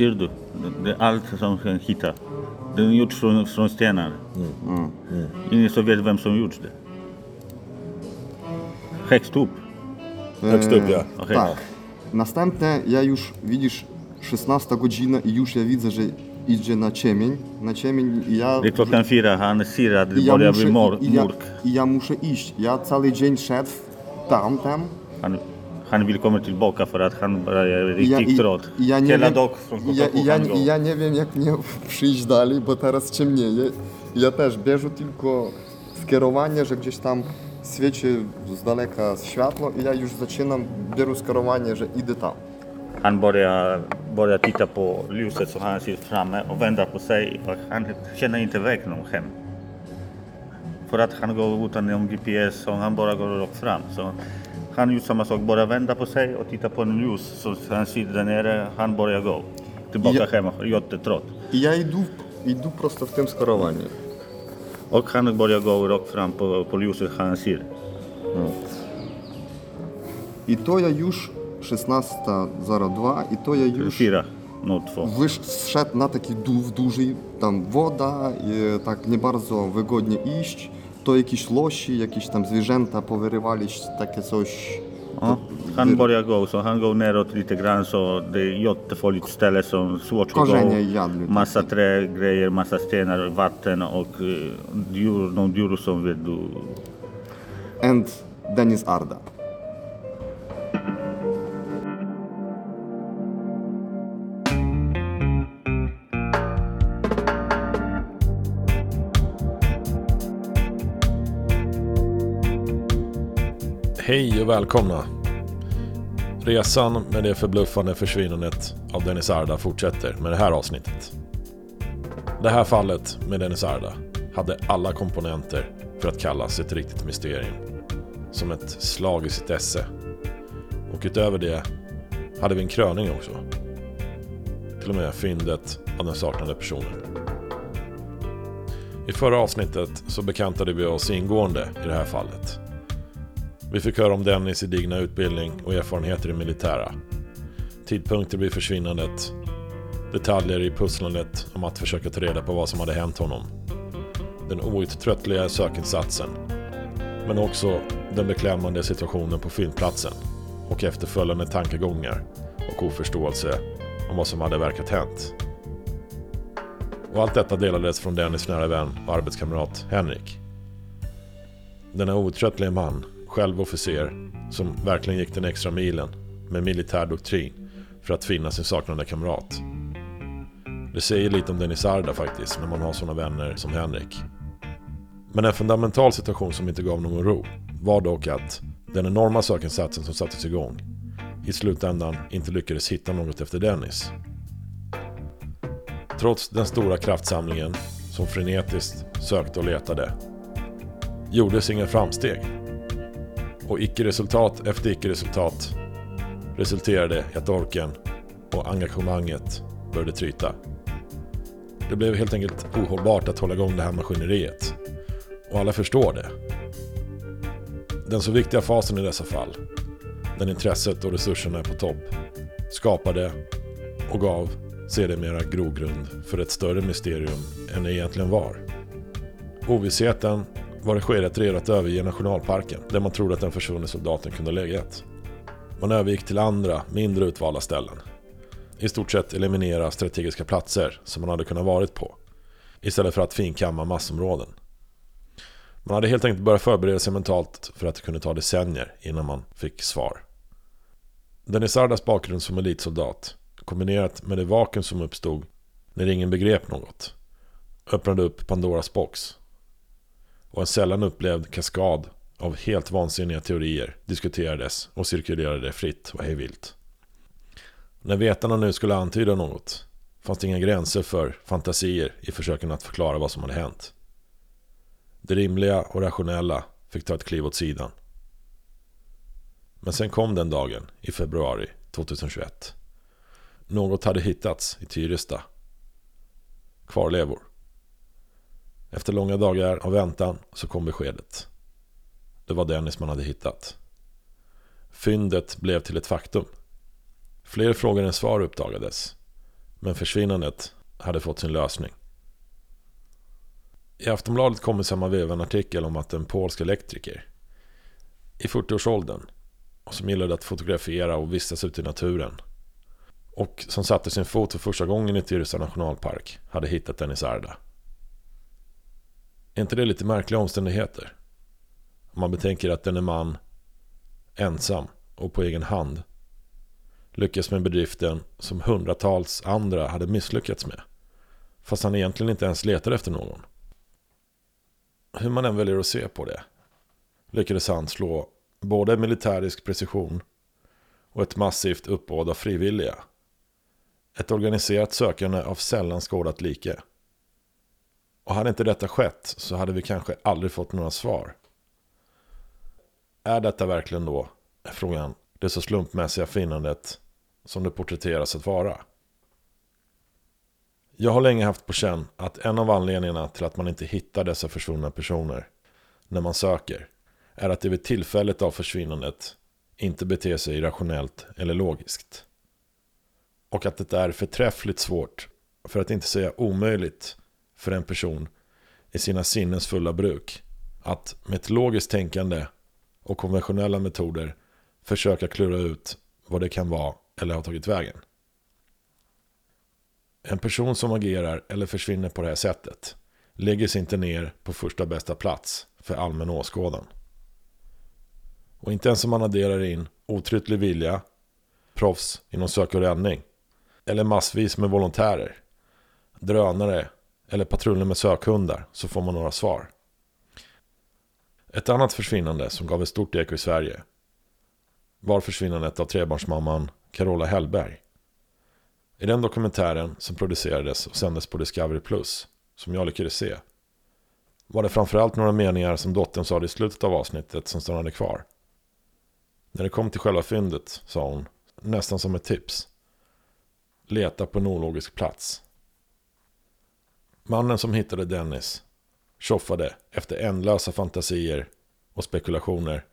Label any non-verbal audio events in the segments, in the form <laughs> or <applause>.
Är allt som kan hitta. Den är gjord från, från stenar. Ingen som vet vem som gjort det. Högst upp. Högst upp, ja. Tak. Następne, ja już, widzisz, 16 godzina i już ja widzę, że idzie na ciemień, na ciemień i ja... Det är klockan fyra. Han ser att det ja, börjar muszę, bli i, ja, mörk. I ja muszę iść. Ja cały dzień szedł tam, tam. Han, han vill komma tillbaka för att han ja, riktigt trött. ja nie Hela wiem, dag från i ja, nie wiem, jak mnie przyjść dalej, bo teraz ciemnieje. Ja też bierze tylko skierowanie, że gdzieś tam świeci z daleka światło i ja już zaczynam, biorę skierowanie, że idę tam. Han börjar, börjar titta på ljuset så han ser framme och vänder på sig. Och han känner inte väg någon hem. För att han går utan GPS så han bara går rakt fram. Så han sak, bara vända på sig och titta på en ljus. Så han sitter där nere, han börjar gå. Tillbaka Ja. hem, jättetrött. I ja idę, idę prosto w tym skierowaniu. Och han börjar gå rakt fram på, på ljuset han ser. I to ja już 16.02 i to ja już Fyra, no två. wysz, zszedł na taki dół duży, tam woda, i tak nie bardzo wygodnie iść. To jakieś losi, jakieś tam zwierzęta powyrywali, takie coś. Ja, han börjar gå, så han går neråt lite grann så det är jättefarligt ställe som svårt att Korzenie gå. jadli. Massa trägrejer, massa stenar, vatten och eh, djur, någon djur som vill du... And Denis Arda. Hej och välkomna. Resan med det förbluffande försvinnandet av Dennis Arda fortsätter med det här avsnittet. Det här fallet med Dennis Arda hade alla komponenter för att kallas ett riktigt mysterium. Som ett slag i sitt esse. Och utöver det hade vi en kröning också. Till och med fyndet av den saknade personen. I förra avsnittet så bekantade vi oss ingående i det här fallet. Vi fick höra om Dennis gedigna utbildning och erfarenheter i militära. Tidpunkter vid försvinnandet. Detaljer i pusslandet om att försöka ta reda på vad som hade hänt honom. Den outtröttliga sökinsatsen. Men också den beklämmande situationen på fyndplatsen. Och efterföljande tankegångar och oförståelse om vad som hade verkat hänt. Och allt detta delades från Dennis nära vän och arbetskamrat Henrik. Denna outtröttliga man, själv officer, som verkligen gick den extra milen med militär doktrin för att finna sin saknade kamrat. Det säger lite om Dennis Arda faktiskt, när man har sådana vänner som Henrik. Men en fundamental situation som inte gav någon ro var dock att den enorma sökinsatsen som sattes igång i slutändan inte lyckades hitta något efter Dennis. Trots den stora kraftsamlingen som frenetiskt sökte och letade gjordes inga framsteg. Och icke-resultat efter icke-resultat resulterade i att orken och engagemanget började tryta. Det blev helt enkelt ohållbart att hålla igång det här maskineriet. Och alla förstår det. Den så viktiga fasen i dessa fall, när intresset och resurserna är på topp, skapade och gav sedermera grogrund för ett större mysterium än det egentligen var. Ovissheten var det skedet att överge nationalparken där man trodde att den försvunne soldaten kunde ha legat. Man övergick till andra, mindre utvalda ställen. I stort sett eliminera strategiska platser som man hade kunnat varit på. Istället för att finkamma massområden. Man hade helt enkelt börjat förbereda sig mentalt för att det kunde ta decennier innan man fick svar. Dennis Sardas bakgrund som elitsoldat, kombinerat med det vakuum som uppstod när ingen begrep något, öppnade upp Pandoras box och en sällan upplevd kaskad av helt vansinniga teorier diskuterades och cirkulerade fritt och hejvilt. När vetarna nu skulle antyda något fanns det inga gränser för fantasier i försöken att förklara vad som hade hänt. Det rimliga och rationella fick ta ett kliv åt sidan. Men sen kom den dagen i februari 2021. Något hade hittats i Tyresta. Kvarlevor. Efter långa dagar av väntan så kom beskedet. Det var Dennis man hade hittat. Fyndet blev till ett faktum. Fler frågor än svar uppdagades. Men försvinnandet hade fått sin lösning. I Aftonbladet kom i samma veva en artikel om att en polsk elektriker i 40-årsåldern och som gillade att fotografera och vistas ute i naturen och som satte sin fot för första gången i Tyresö nationalpark hade hittat Dennis Arda. Är inte det lite märkliga omständigheter? Om man betänker att den är man ensam och på egen hand lyckas med bedriften som hundratals andra hade misslyckats med. Fast han egentligen inte ens letade efter någon. Hur man än väljer att se på det lyckades han slå både militärisk precision och ett massivt uppbåd av frivilliga. Ett organiserat sökande av sällan skådat like. Och hade inte detta skett så hade vi kanske aldrig fått några svar. Är detta verkligen då, är frågan, det så slumpmässiga finnandet som det porträtteras att vara? Jag har länge haft på känn att en av anledningarna till att man inte hittar dessa försvunna personer när man söker är att det vid tillfället av försvinnandet inte beter sig irrationellt eller logiskt. Och att det är förträffligt svårt, för att inte säga omöjligt, för en person i sina sinnens fulla bruk att med ett logiskt tänkande och konventionella metoder försöka klura ut vad det kan vara eller har tagit vägen. En person som agerar eller försvinner på det här sättet lägger sig inte ner på första bästa plats för allmän åskådan. Och inte ens om man adderar in otryttlig vilja, proffs inom sök och räddning, eller massvis med volontärer, drönare eller patruller med sökhundar så får man några svar. Ett annat försvinnande som gav ett stort eko i Sverige var försvinnandet av trebarnsmamman Carola Hellberg. I den dokumentären som producerades och sändes på Discovery Plus, som jag lyckades se, var det framförallt några meningar som dottern sa i slutet av avsnittet som stannade kvar. När det kom till själva fyndet sa hon, nästan som ett tips. Leta på en ologisk plats. Mannen som hittade Dennis tjoffade efter ändlösa fantasier och spekulationer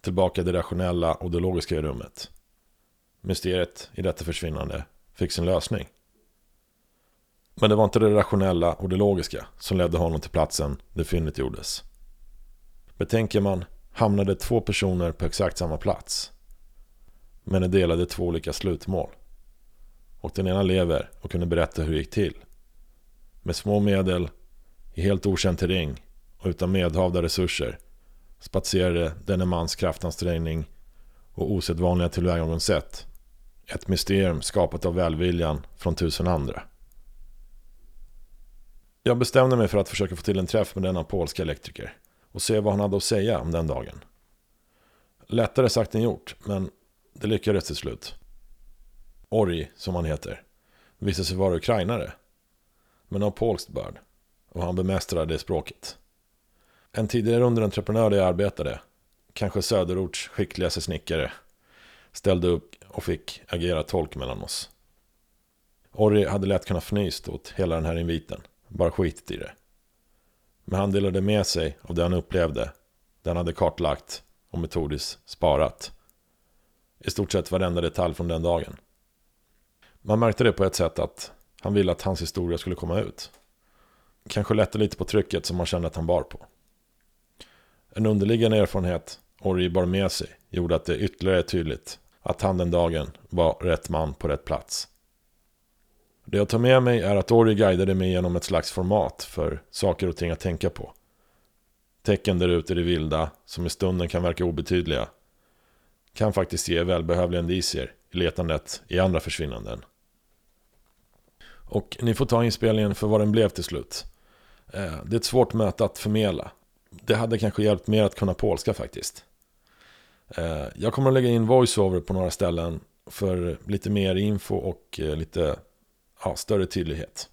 tillbaka det rationella och det logiska i rummet. Mysteriet i detta försvinnande fick sin lösning. Men det var inte det rationella och det logiska som ledde honom till platsen där fyndet gjordes. Betänker man hamnade två personer på exakt samma plats. Men de delade två olika slutmål. Och den ena lever och kunde berätta hur det gick till. Med små medel, i helt okänd terräng och utan medhavda resurser spatserade denne mans kraftansträngning och osedvanliga tillvägagångssätt ett mysterium skapat av välviljan från tusen andra. Jag bestämde mig för att försöka få till en träff med denna polska elektriker och se vad han hade att säga om den dagen. Lättare sagt än gjort, men det lyckades till slut. Orri, som han heter, visade sig vara ukrainare, men av polskt börd, och han bemästrade det språket. En tidigare underentreprenör där jag arbetade, kanske söderorts skickligaste snickare, ställde upp och fick agera tolk mellan oss. Orri hade lätt kunnat fnyst åt hela den här inviten, bara skitit i det. Men han delade med sig av det han upplevde, det han hade kartlagt och metodiskt sparat. I stort sett varenda detalj från den dagen. Man märkte det på ett sätt att han ville att hans historia skulle komma ut. Kanske lätta lite på trycket som man kände att han bar på. En underliggande erfarenhet Orri bar med sig gjorde att det ytterligare är tydligt att han den dagen var rätt man på rätt plats. Det jag tar med mig är att Ori guidade mig genom ett slags format för saker och ting att tänka på. Tecken där ute i det vilda, som i stunden kan verka obetydliga, kan faktiskt ge välbehövliga indicier i letandet i andra försvinnanden. Och ni får ta inspelningen för vad den blev till slut. Eh, det är ett svårt möte att förmedla. Det hade kanske hjälpt mer att kunna polska faktiskt. Eh, jag kommer att lägga in voiceover på några ställen för lite mer info och eh, lite ja, större tydlighet.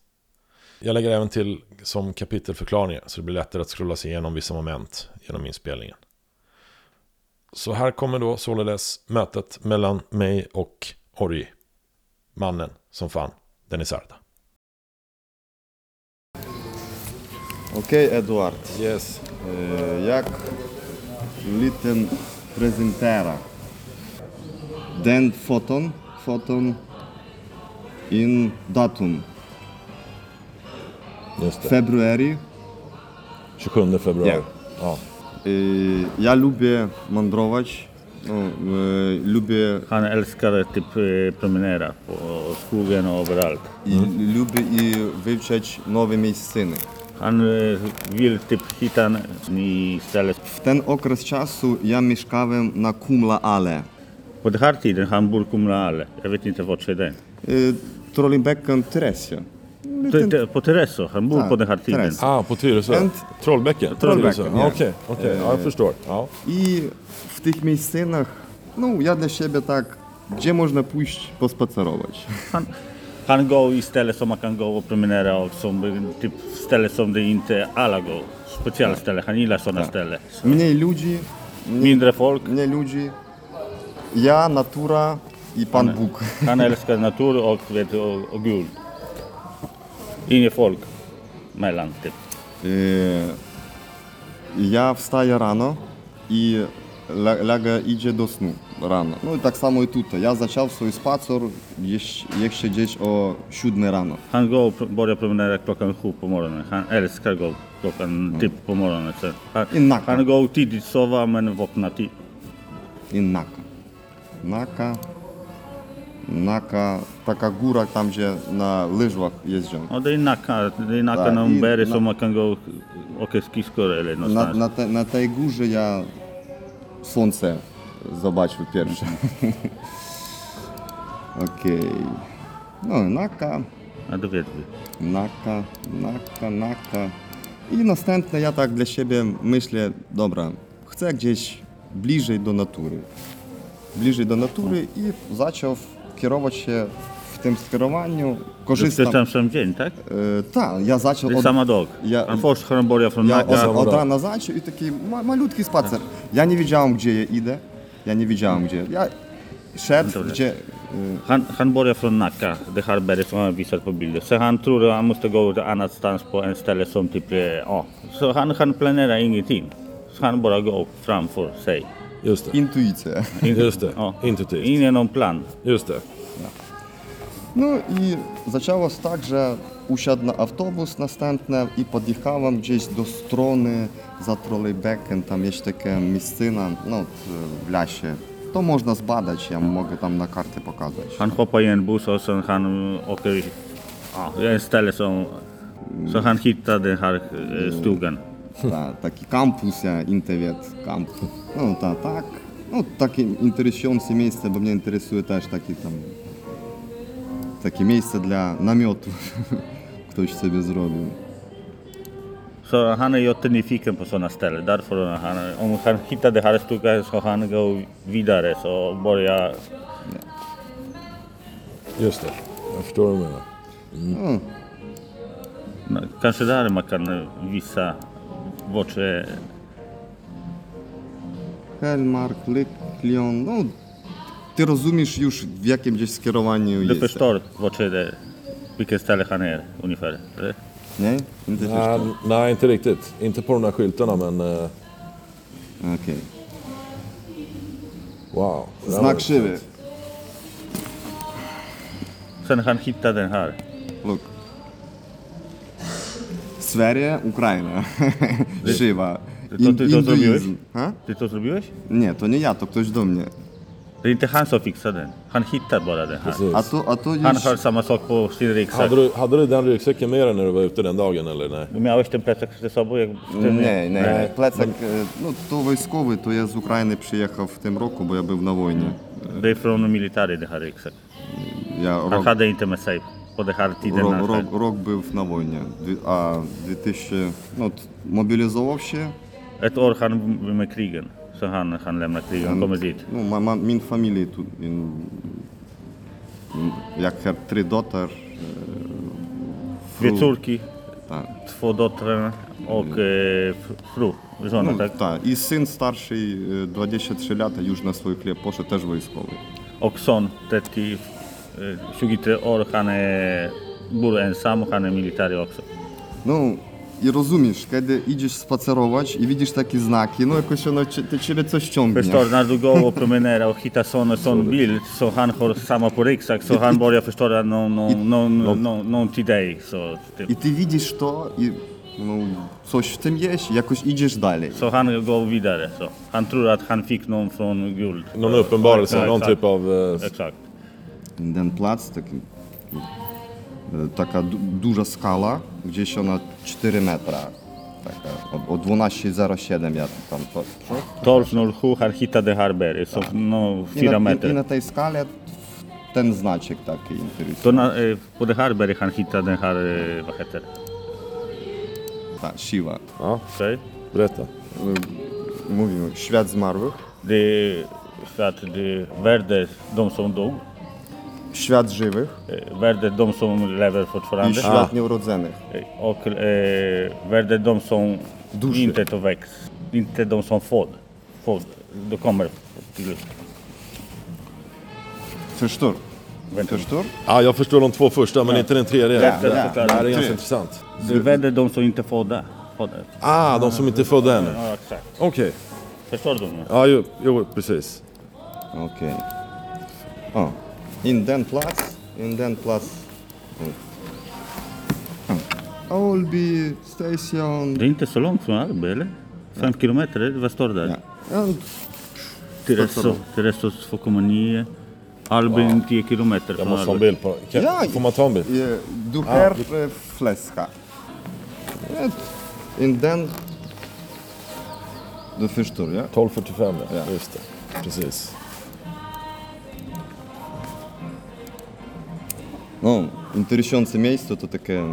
Jag lägger även till som kapitelförklaringar så det blir lättare att scrolla sig igenom vissa moment genom inspelningen. Så här kommer då således mötet mellan mig och Orji, mannen som fann Denisarda. Okej, Eduard. Yes. E, Jak liten prezentera. Den foton, foton in datum Just det. February. 27 februari. Ja. Ja. Ja lubię mandrować, no, y, lubię Han älskar typ eh, promenera på skogen och överallt. i lubię i wywczeć nowe miejsciny. Han vill typ ställe. W ten okres czasu ja mieszkałem na Kumla Ale. På den här tiden han bor Kumlaale. Jag vet inte vart är det. Y, Trollebäcken Teresia. Te- te- På bor Ja, på den här tiden. Tereso. Ah, på Tyresö? Trollbäcken? Trollbäcken, Tyresö. ja. Okej, okej. Ja, jag förstår. Ja. I w tych miejscinach, no ja dla siebie tak, gdzie można pójść pospacerować. Han, han går i ställen som man kan gå och promenera och som typ ställen som det inte alla går. Speciella ställen. Han gillar sådana ställen. Mniej ludzi, Mindre folk. mniej ludzi, ja, natura i Pan Bóg. <laughs> Han älskar natur och, vet, och, och. Inget folk mellan typ. Y, Ja wstaję rano i lega idzie do snu rano. No i tak samo i tutaj. Ja zaczął swój spacer się gdzieś o 7 rano. Han pr- börjar promenera klockan sju på morgonen. Han älskar gå klockan typ på morgonen. Så han, I nacka. han går tidigt sova men vaknar tidigt. I Naka. Naka. Naka, taka góra tam, gdzie na det är Nacka, det är Nacka Ja, någon i- berg na- som man kan gå åka skridskor eller Na, någonstans. na, te, na tej górze ja słońce zobaczył pierwsze. <laughs> Okej. No, Naka, det vet vi. Naka, Naka, Naka. I następne ja tak dla siebie myślę, dobra, chcę gdzieś bliżej do natury. Bliżej do natury i zaczął kierować się w tym skierowaniu. Korzystam. ska tam sam dzień, tak? E, tak, ja zaczął od, samma dag. Ja- börjat från Ja od, od rana zaczął i taki ma, malutki spacer. Ja nie wiedziałem, gdzie ja idę. Ja nie wiedziałem, gdzie. Ja szedł, Dobra. gdzie. y, Han, han börjar från Nacka, det här berget som han visat på bilder. Så han tror att han måste gå till annanstans på en ställe som typ, ja. Så han, han planerar ingenting. Så han bara går framför sig. Just det. Intuicja. Just det. Ja. Intuitivt. Ingen någon plan. Just det. No i zaczęło się tak, że usiadł na autobus następny i podjechałem gdzieś do strony za trolejbekiem. Tam jest taka miejscina, no w lesie. To można zbadać, ja mogę tam na kartę pokazać. Han hoppar i en buss och han åker, ja, en ställe som, så han hittar den här stugan. Ta, taki kampus, ja, Intewiet, kampus. No ta, tak. No takie interesujące miejsce, bo mnie interesuje też takie tam takie miejsce dla namiotu. <laughs> Ktoś sobie zrobił. Så han är jättenyfiken på sådana ställen. Därför han, om han hittar den här stugan så han går vidare så börjar Just det. Jag förstår vad du menar. Kanske där man kan visa vart är Helmark, Leklion, no ty rozumiesz już w jakim gdzieś skierowaniu Du jest. förstår vart är det, vilket ställe han är ungefär? eller? Nie? Inte Nej, förstår. nej, inte riktigt. Inte på de här skyltarna, men... eh, Okej. wow. Där var Znak krzywy. Sen han hittar den här. Look. Sverige, Ukraina. Krzywa. To ty to zrobiłeś? Ha? Ty to zrobiłeś? Nie, to nie ja, to ktoś do mnie. Det är inte han som fixar den. Han hittar bara den här. Precis. A to, a to Han har samma sak på sin ryggsäck. Hade du, hade du den ryggsäcken med dig när du var ute den dagen, eller nej? Miałeś ten plecak ze sobą? Jak? Nie, nie, plecak, no to wojskowy, to ja z Ukrainy przyjechał w tym roku, bo ja był na wojnie. Det är från militär den här ryggsäck. Ja Han rok, hade inte med sig på den här tiden. rok, han rok, rok był na wojnie, a 2000, no mobilizował się, Ett år han med krigen. Så han, han lämnar kriget. Han kommer dit. no ma, ma, min familia tu, in, in, jak har tre dotter, Dwie córki, tak, två döttrar och eh, f- fru. Żona, no, tak? tak. I syn starszy, e, 23 lata, już na swój chleb poszedł, też wojskowy. Och son, 30, eh, 23 år. Han är, bor ensam och han No i rozumiesz, kiedy idziesz spacerować i widzisz takie znaki, no jakoś ono cie- te ciebie coś ciągnie. Förstår när du går och promenerar och hittar sån och sån bild så han har samma på ryggsäck så han börjar förstå någon, någon, någon, någon, någon till dig. Så, typ. I ty widzisz to i no, coś w tym jest jakoś idziesz dalej. så han går vidare. Så. Han tror att han fick någon från guld. Någon uppenbarelse, någon typ av... Exakt. Ten plac, taki, taka du duża skala, gdzieś ona 4 metra. Taka, o, o 12,07 ja tam patrzę. 12.07 han hittade här berget, så no, I fyra na, i, I na tej skali ten znaczek taki interesuje. Då na, eh, på det här berget han hittade den här, eh, vad heter det? Ta siła. Ja, Okej. berätta. Y, Mówimy, świat zmarłych, för att det värde de som dog, świat żywych värde de som lever i fortfarande świat nieurodzonych. eh, och eh, värde de som Duszy. inte tar växt. Inte de som får. får då kommer till... Förstår? Vänta. Förstår? Ja, jag förstår de två första, men inte den tredje. Ja, det, ja. det här är ganska Tre. intressant. Det värde de som inte får det. Får det. Ah, de som inte är födda ännu. Ja, exakt. Okej. Förstår du? Ja, jo, jo, precis. Okej. Ja. In den plats, in den plats. Ja. Alby station. Det är inte så långt från Arbe, eller? Fem kilometer, vad står det där? Ja. Ja, Tereso, Teresos 2,9. Albin 10 kilometer Jag måste ha en bild på kan, Ja, Får man ta en bild? eh, Du här eh, fläska. Ja, In den... Du förstår, ja? 12.45, ja. Ja. Just det. Precis. No, interesujące miejsce to takie e,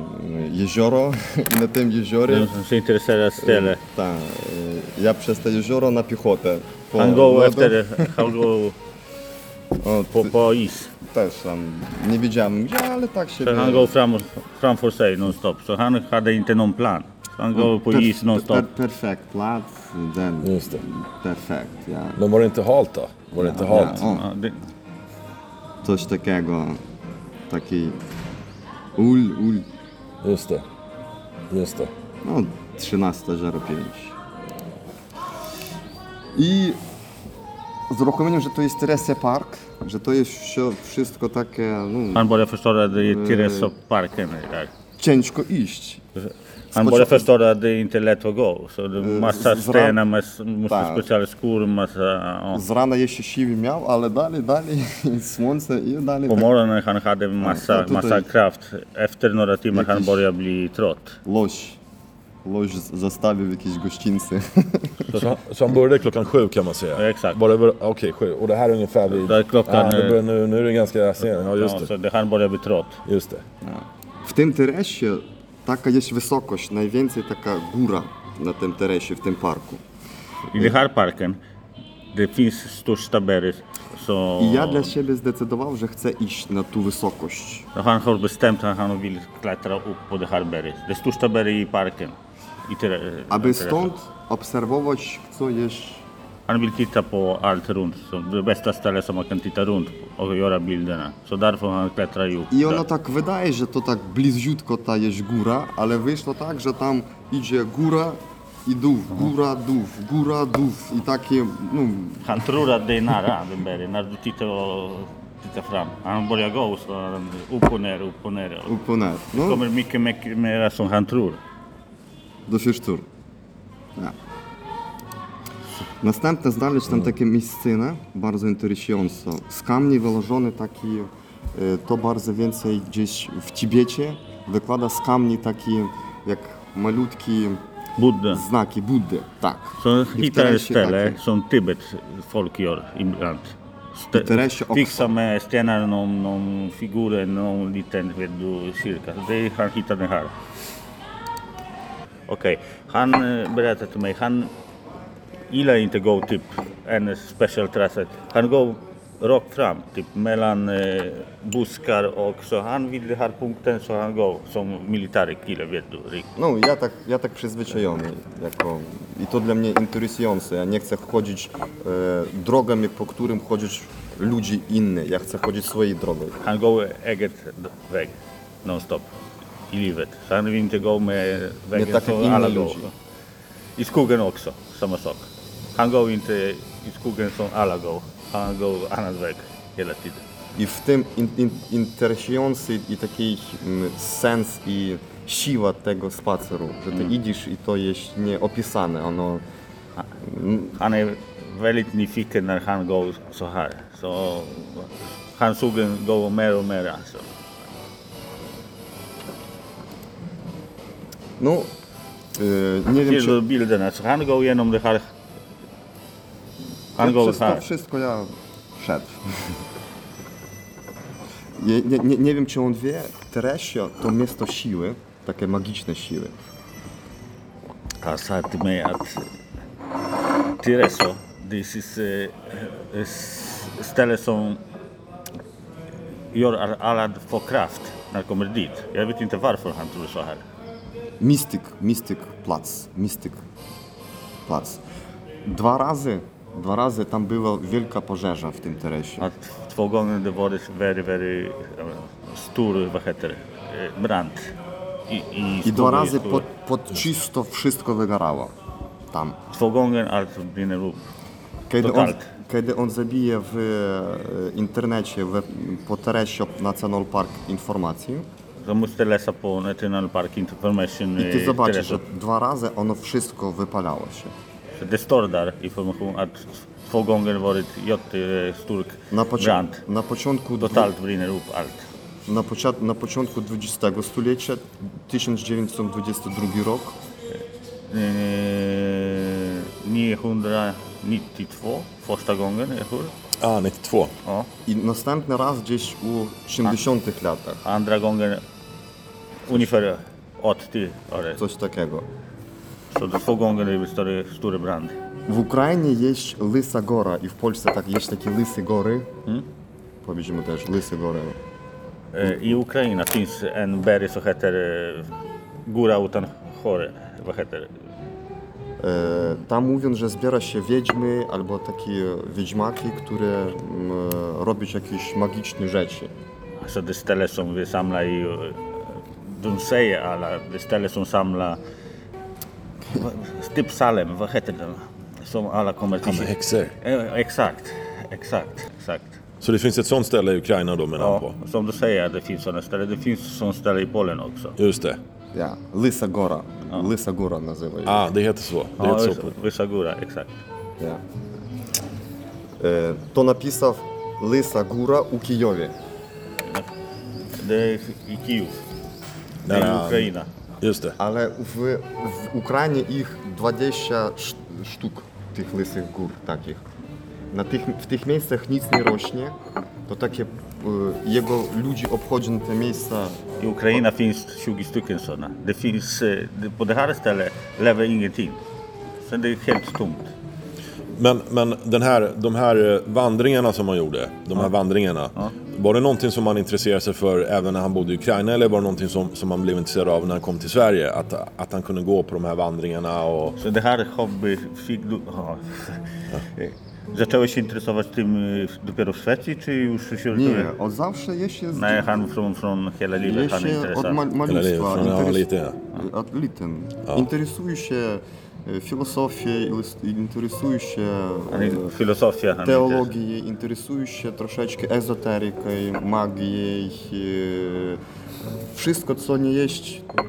jezioro <laughs> i na tym jeziorze Den som är intresserad ställe. ta, e, ja przez te jezioro na piechotę. Po Han går lodu. efter, han går O, på, ty- på is. Też tam nie wiedziałem gdzie, ale tak się Så han går fram, framför sig nonstop. Så han hade inte någon plan. Så han går på is nonstop. Per, perfekt plats, den. Just det. Perfekt, ja. Men var det inte halt då? Var det inte halt? Ja, o, Ja, det, coś takiego. Taki ul, ul. Just det. Just det. No, 13.05. I z uruchomieniem, że to jest Teresia Park, że to jest wsio- wszystko takie, no, han börjar förstå att det är där. ciężko iść. Han börjar förstå att det är inte lätt att gå. Så det är massa z ram- stenar, massa, måste Tak. speciella skor, massa... Ja. Z rana jeszcze siły miał, ale dalej, dalej, słońce i <laughs> dalej. På morgonen han hade massa, massa kraft. Efter några timmar han börjar bli trött. Loś. Loś z- zostawił jakieś gościńcy. <laughs> <laughs> Så, så han började klockan sju kan man säga? Ja, exakt. Okej, sju. Och det här är ungefär vid... Det är klockan, Ah, det eh, börjar, nu, nu är det ganska sent. Ja, just Ja, det. så det, han börjar bli trött. Just det. W tym teresie taka jest wysokość, najwięcej taka góra na tym teresie, w tym parku. I den här parken, det finns största berget. Så I ja dla siebie zdecydował, że chcę iść na tą wysokość. han har bestämt att han vill klättra upp på här berget. Det största berget i parken. I Tere- Aby Teresa. stąd obserwować, co jest Han vill titta på allt runt. Så det bästa stället som man kan titta runt och göra bilderna. Så därför han klättrar ju I ono tak wydaje, że to tak bliziutko ta jest góra, ale wyszło tak, że tam idzie góra i dół, góra, dół, góra, dół i takie, no, Han tror att det är nära den berget när du tittar, och, tittar fram. Han börjar gå så han upp och ner, upp och ner. Upp och ner. det No, kommer mycket, mycket mer som han tror. do Fisztur. Ja. Następne znaleźć tam takie miejsciny, bardzo interesujące. Z kamni wyłożony taki, e, to bardzo więcej gdzieś w Tibecie, wykłada z kamni taki, jak malutki Buddha. znaki Buddy, tak. Så I w hittar ett Teresie ställe takie. som Tibet folk gör ibland. Stä- I Teresie också. Fixa med stenar, någon, någon figur, någon liten du, cirka. Det han hittade här. Okej, han eh, berättade till mig, han gillar inte gå typ en special trassa. Han går rakt fram, typ mellan eh, buskar och så han vill den här punkten så han går som militär kille vet du. riktigt. No, ja tak, ja tak przyzwyczajony. Jako, I to dla mnie interesujące. Ja nie chcę chodzić e, drogami, po którym chodzić ludzi innych. Ja chcę chodzić swojej drogą. Han går eget väg, non-stop. i livet. Så han vill inte gå med vägen som inga alla går. ludzi. I skogen också, samma sak. Han går inte i skogen som alla går. Han går annan väg hela tiden. I w tym in, in, interesujący i taki mm, sens i siła tego spaceru, że ty idziesz i to jest nieopisane, ono Han är väldigt nyfiken när han går så här. Så hans sugen går mer och mer alltså. no y, nie wiem Till czy bilderna. Så han går igenom det här. Przez to här. wszystko ja szedł. Nie, nie, nie, nie wiem czy on wie, Teresio to miasto siły, takie magiczne siły. Han sa till mig att Tireso, this is s- ställe som gör att alla får kraft när kommer dit. Jag vet inte varför han tror så här. Mistyk, Mistyk Plac, Mistyk Plac. Dwa razy, dwa razy tam była wielka pożarza w tym Teresie. Att två gånger det var det very, very eh, stor, vad heter det, eh, brand. I, i, I dwa skogen, razy skogen. pod, pod czysto wszystko wygarało tam. Två gånger allt brinner upp. Kiedy on, Totalt. kiedy on zabije w e, internecie w, po Teresie National Park informację De måste läsa på National Park Information. i ty eh, zobaczysz, że dwa razy ono wszystko wypalało się. Står där information att två gånger varit jättestor Na, pocia- brand. na początku dwu- Totalt brinner upp allt. na, pocia- na początku XX stulecia, 1922 rok, Eh, 992 första gången, eller hur? Ah, 92. Ja. i następny raz gdzieś u 70 latach, Andra gången ungefär 80 var det. coś takiego. Större, större brand. W Ukrainie jest Lysa Gora i w Polsce tak, jest takie Lysy Gory. Powiedzmy też Lysy Gory. Eh, I Ukraina finns en berg som heter eh, Gura utan hår. Vad heter? E, tam mówią, że zbiera się wiedźmy albo takie wiedźmaki, które mm, robią jakieś magiczne rzeczy. Alltså det ställe som vi samlar i, de säger alla, det som samlar, typ Salem, vad heter det? Som alla kommer Ja, till. med häxor. Eh, Exakt, exakt, exakt. Så det finns ett sånt ställe i Ukraina då menar Ja, på? som du säger, det finns sådana ställen. Det finns sådana ställen i Polen också. Just det. Ja, Lysa Gora. Lysa Gora nazywa Ah, det heter så. Det Ja, heter så på... Vysagura, exakt. Ja. E, to napisał Lysa Góra u Kijowie. Det är i Kiev. Det. Ale w, w Ukrainie ich 20 sz- sztuk tych lysych gór takich. Na tych, w tych miejscach nic nie rośnie, to takie e, jego ludzi obchodzą te miejsca. I Ukraina finns 20 stycken sådana. Det finns, eh, på det här stället lever ingenting. Så det är helt tomt. Men, men den här, de här eh, vandringarna som han gjorde, de här vandringarna. Var det någonting som han intresserade sig för även när han bodde i Ukraina eller var det någonting som, som han blev intresserad av när han kom till Sverige? Att, att han kunde gå på de här vandringarna och... Så det här hobby fick du... Ja. <laughs> Zacząłeś się interesować tym eh, dopiero w Szwecji, czy już się... Nie, od zawsze jeśli z, Nej, han från, från hela livet han är jeśli od intresserad. ma- Hela livet, malutstwa från han var interes- liten. Ja. od interesuje się är intresserad. teologią, interesuje się troszeczkę ezoteryką, magią, e, wszystko co nie jest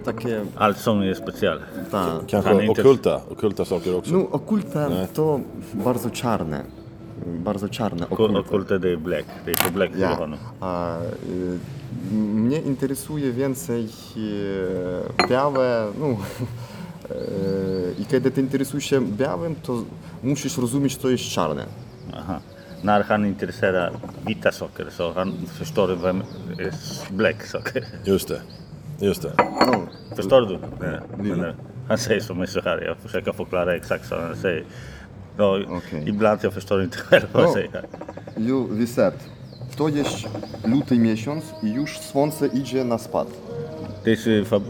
takie, Allt som är speciellt. tak. Kanske okulta, okulta saker också. No okulta Nie. to bardzo czarne, bardzo czarne Kul- okulta. Okulta är black. På black Ja. A, y, mnie interesuje więcej e, białe, no, <laughs> i kiedy ty interesujesz się białym, to musisz rozumieć, co jest czarne. Aha. När han är intresserad vita saker så han förstår vem black saker. Just det. Just det. No, Förstår du? Eh, han säger som är så här, jag försöker förklara exakt så han säger. No, Okej. Ibland jag förstår inte själv vad han säger. ju Wiset, to jest luty miesiąc i już słońce idzie na spad. Det är, så fab,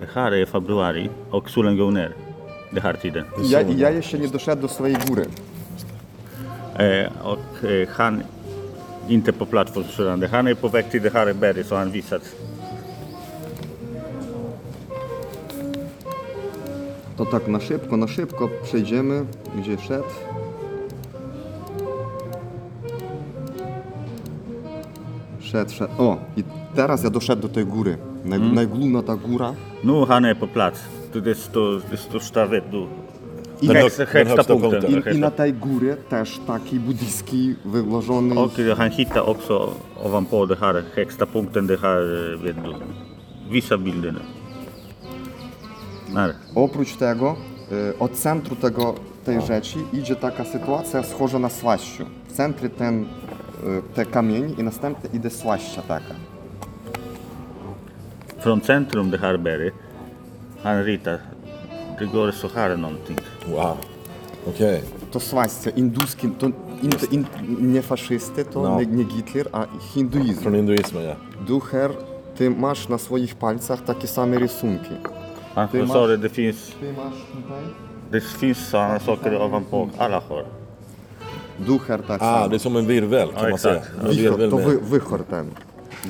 Dehary e februari oksulen geuner. Dehartide. Ja, ja jeszcze nie doszedłem do swojej góry. E, ok, e, han inte på plats för Sörande. Han är på väg till Dehare han visat. To tak na szybko, na szybko przejdziemy, gdzie szedł. Szedł, szedł. O, i teraz ja doszedłem do tej góry. Naj, Najgłówna ta góra. Nu han är på plats. Det står, det står stavet du. Den Högsta, hög- den högsta högsta punkten. punkten. I, I na tej góry też taki buddyjski wyłożony. Och han hittar också ovanpå det här högsta punkten, det här, eh, vet du, vissa bilderna. Där. Oprócz tego, y, od centru tego, tej rzeczy idzie taka sytuacja схожа na słaściu. W centrum ten, y, te kamień i następnie idzie słaścia taka. Från centrum det här berget, han ritar, det går så här någonting. Wow. Okej. To słaścia, induskie, to in, in, nie faszysty, to No. nie, nie Hitler, a hinduizm. Från hinduismen ja. Ducher, ty masz na swoich palcach takie same rysunki. Han Det är sa mars- det, det finns, Ty masz tutaj? det finns sådana saker ovanpå, alla har. Ducher tak Ah, samo. det är som en virvel kan Ja, man säga. exakt. En Wichor, virvel to med... wy, wychor ten.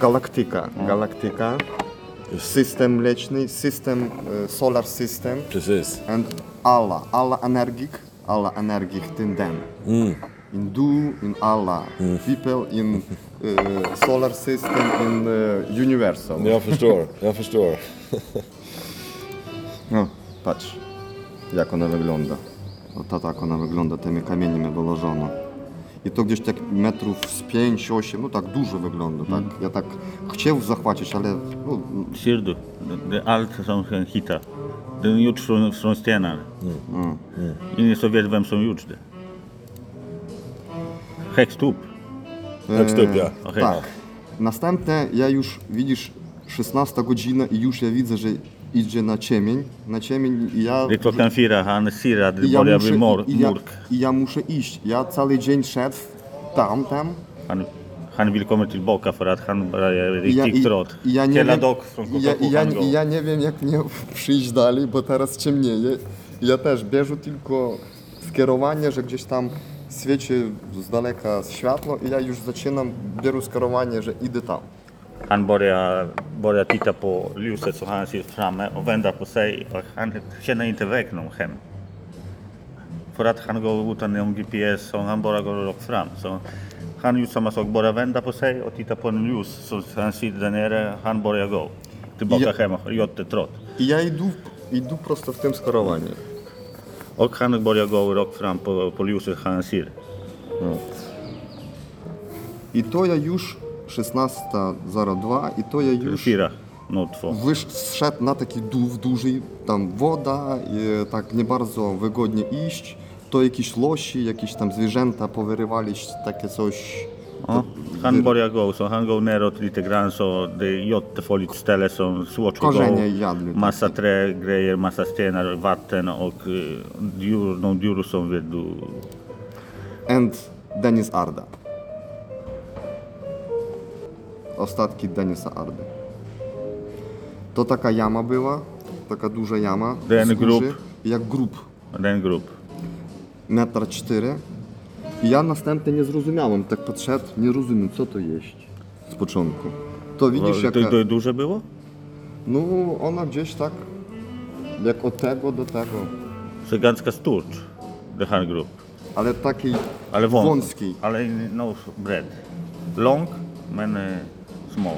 Galaktyka. System mleczny, system e, solar system Precis. and Allah. Allah energik, Allah energik ten den. In do, in Allah. People in e, solar system, in e, universal. Jag förstår, jag förstår. <laughs> No, patrz, jak ona wygląda. Oto tak ona wygląda, tymi kamieniami wyłożona. I to gdzieś tak metrów z 5-8, no tak dużo wygląda. Tak. Ja tak chciał zachwacić, ale no, Ser du? Det, det är allt som han hittar. Det är gjort från, från stenar. Ingen som vet vem gjort det. Högst upp. Högst upp ja. Okej. tak. Następne, ja już, widzisz, 16 godzina i już ja widzę, że idzie na ciemień, na ciemień i ja... Det är klockan fyra, han det i ja, muszę, bli mor- i, ja. I ja muszę iść. Ja cały dzień szedł tam, tam. Han, han vill komma tillbaka för att han I ja, riktigt i, trött. i ja nie wiem, i ja, i, ja, I ja nie wiem, jak mnie przyjść dalej, bo teraz ciemnieje. I Ja też bierze tylko skierowanie, że gdzieś tam świeci z daleka światło i ja już zaczynam, biorę skierowanie, że idę tam. Han börjar, börjar titta på ljuset som han ser framme och vända på sig. Och han känner inte väg någon hem. För att han går utan någon GPS så han bara går rakt fram. Så han gör samma sak, bara vända på sig och titta på en ljus. Så han sitter där nere, han börjar gå. Tillbaka hem, jättetrött. I ja idę, idę prosto w tym skierowaniu. Och han börjar gå rakt fram på, på ljuset han ser. I to ja już 16.02 i to ja już no wysz, zszedł na taki dół duży, tam woda, i tak nie bardzo wygodnie iść. To jakieś losi, jakieś tam zwierzęta powyrywali, takie coś. Ja, han börjar gå, så han går neråt lite grann så det är jättefarligt ställe som svårt att Korzenie gå. jadli. Massa trägrejer, massa stenar, vatten och eh, djur, djur som vet du. And Denis Arda. Ostatki Denisa Ardy. To taka jama była, taka duża jama. Den grób. Jak grób, Den grupp. metr cztery. I ja następnie nie zrozumiałem, tak podszedł, nie rozumiem co to jest z początku. To widzisz, To, jaka... to duże było? No ona gdzieś tak, jak od tego do tego, Så ganska stort, det här grupp. ale takiej Ale wąs, wąskiej. Ale no bred. Lång, men small.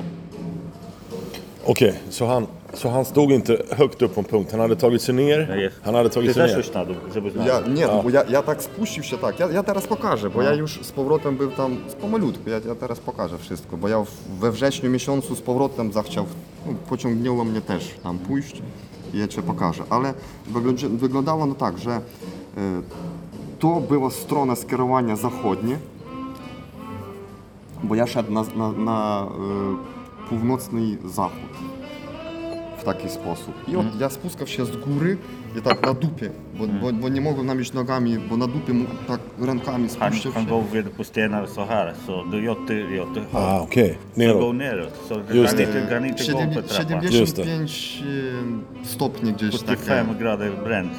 Okej, så, han, så han stod inte högt upp på en punkt. Han hade tagit sig ner. Jest. Han hade tagit Ty sig też ner. już na dół, żeby znać. Ja, nie, no bo ja, ja tak spuścił się tak, ja, ja teraz pokażę, bo ja już z powrotem był tam z pomalutku, ja, ja teraz pokażę wszystko, bo ja w- we wrześniu miesiącu z powrotem zachciał, no, pociągnęło mnie też tam pójść i ja Cię pokażę, ale wygląda, wyglądało no tak, że e, to była strona skierowania zachodnie, bo ja szedł na, na, na e, północny zachód w taki sposób. I od, ja spuskał się z góry i tak na dupie, bo, bo, bo nie mogłem namieć nogami, bo na dupie mu tak rękami Han, spuścił han się. går vid på stenar så här, så jättehögt. Ah, okej. Så går Neråt. neråt. Så det Just kan det. inte, kan inte gå Siedem- på trappan. 75 e, stopni gdzieś takie, 75 grader bränt.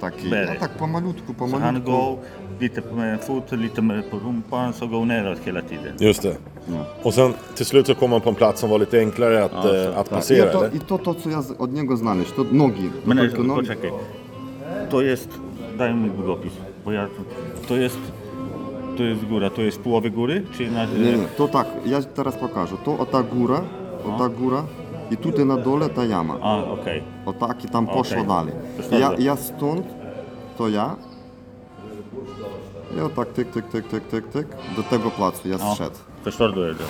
taki. Berry. Ja tak pomalutku, han pomalutku. går lite med foten, lite med på rumpan, så går neråt hela tiden. Just det. Mm. Och sen till slut så kom man på en plats som var lite enklare att, ja, eh, att passera, I to, to, to co ja od niego znaleźć, to nogi. To Men tylko nogi. poczekaj, to jest, daj mi długopis, bo ja, to jest to jest góra, to jest połowy góry? Czy na... Nie, nie, to tak, ja teraz pokażę. To o ta góra, o ta no. góra i tutaj na dole ta jama. A, okej. Okay. O tak i tam poszło okay. dalej. Ja, ja stąd, to ja, І отак тик-тик-тик-тик-тик-тик. До tego placu jag Ja, zszedł. förstår du? det?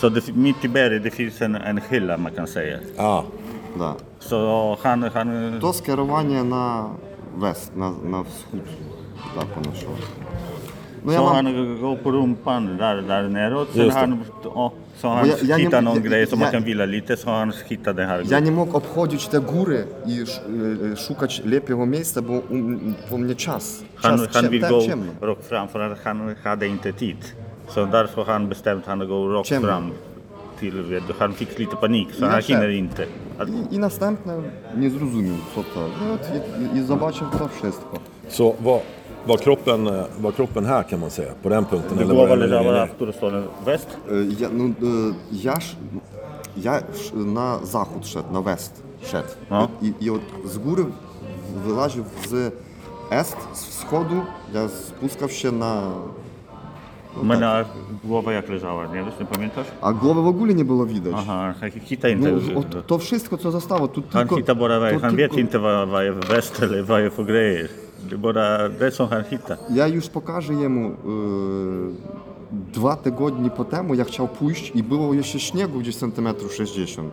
Så det, mitt i berget det finns en, en hylla man kan säga. Ah, Да. Så han, han То скерування на вест, на, на схід. Так воно йшло. No ja mam... Tak. han ropar umpan där, där neråt. Sen Just det. ja- jag hittade nie- någon ja- grej som man ja- kan lite, så han hittade den. Ja nie mógł obchodzić te góry i sz, y, y, szukać lepiego miejsca, bo u, bo mnie czas. Han, czas han ciem, vill tak, fram för han hade inte tid. Så därför han bestämt han att gå Ciemno. fram. Till, han fick lite panik så han hinner inte. I, I następne nie zrozumiał co to. No, I, I zobaczył to wszystko. So, var, kroppen, eh, var kroppen här kan man säga, på den punkten? du går väl över ner? Väst? Е, Я, ну, е, я ж я ж на захід шед, на вест шед. А? І, і от з гори вилажив з ест, з сходу, я спускав ще на. Men äh, głowa jak leżała, nie wiesz, nie pamiętasz? А голови в ogóle не було видać. Aha, han hittar inte. Ну, wszystko, co zostało, тут han тільки... bara väg. Han vet inte vad, vad väst eller vad är för grejer. Wybora Deson Hanhita. Ja już pokażę jemu e, dwa tygodnie po temu, jak chciał pójść i było jeszcze śniegu gdzieś centymetrów 60.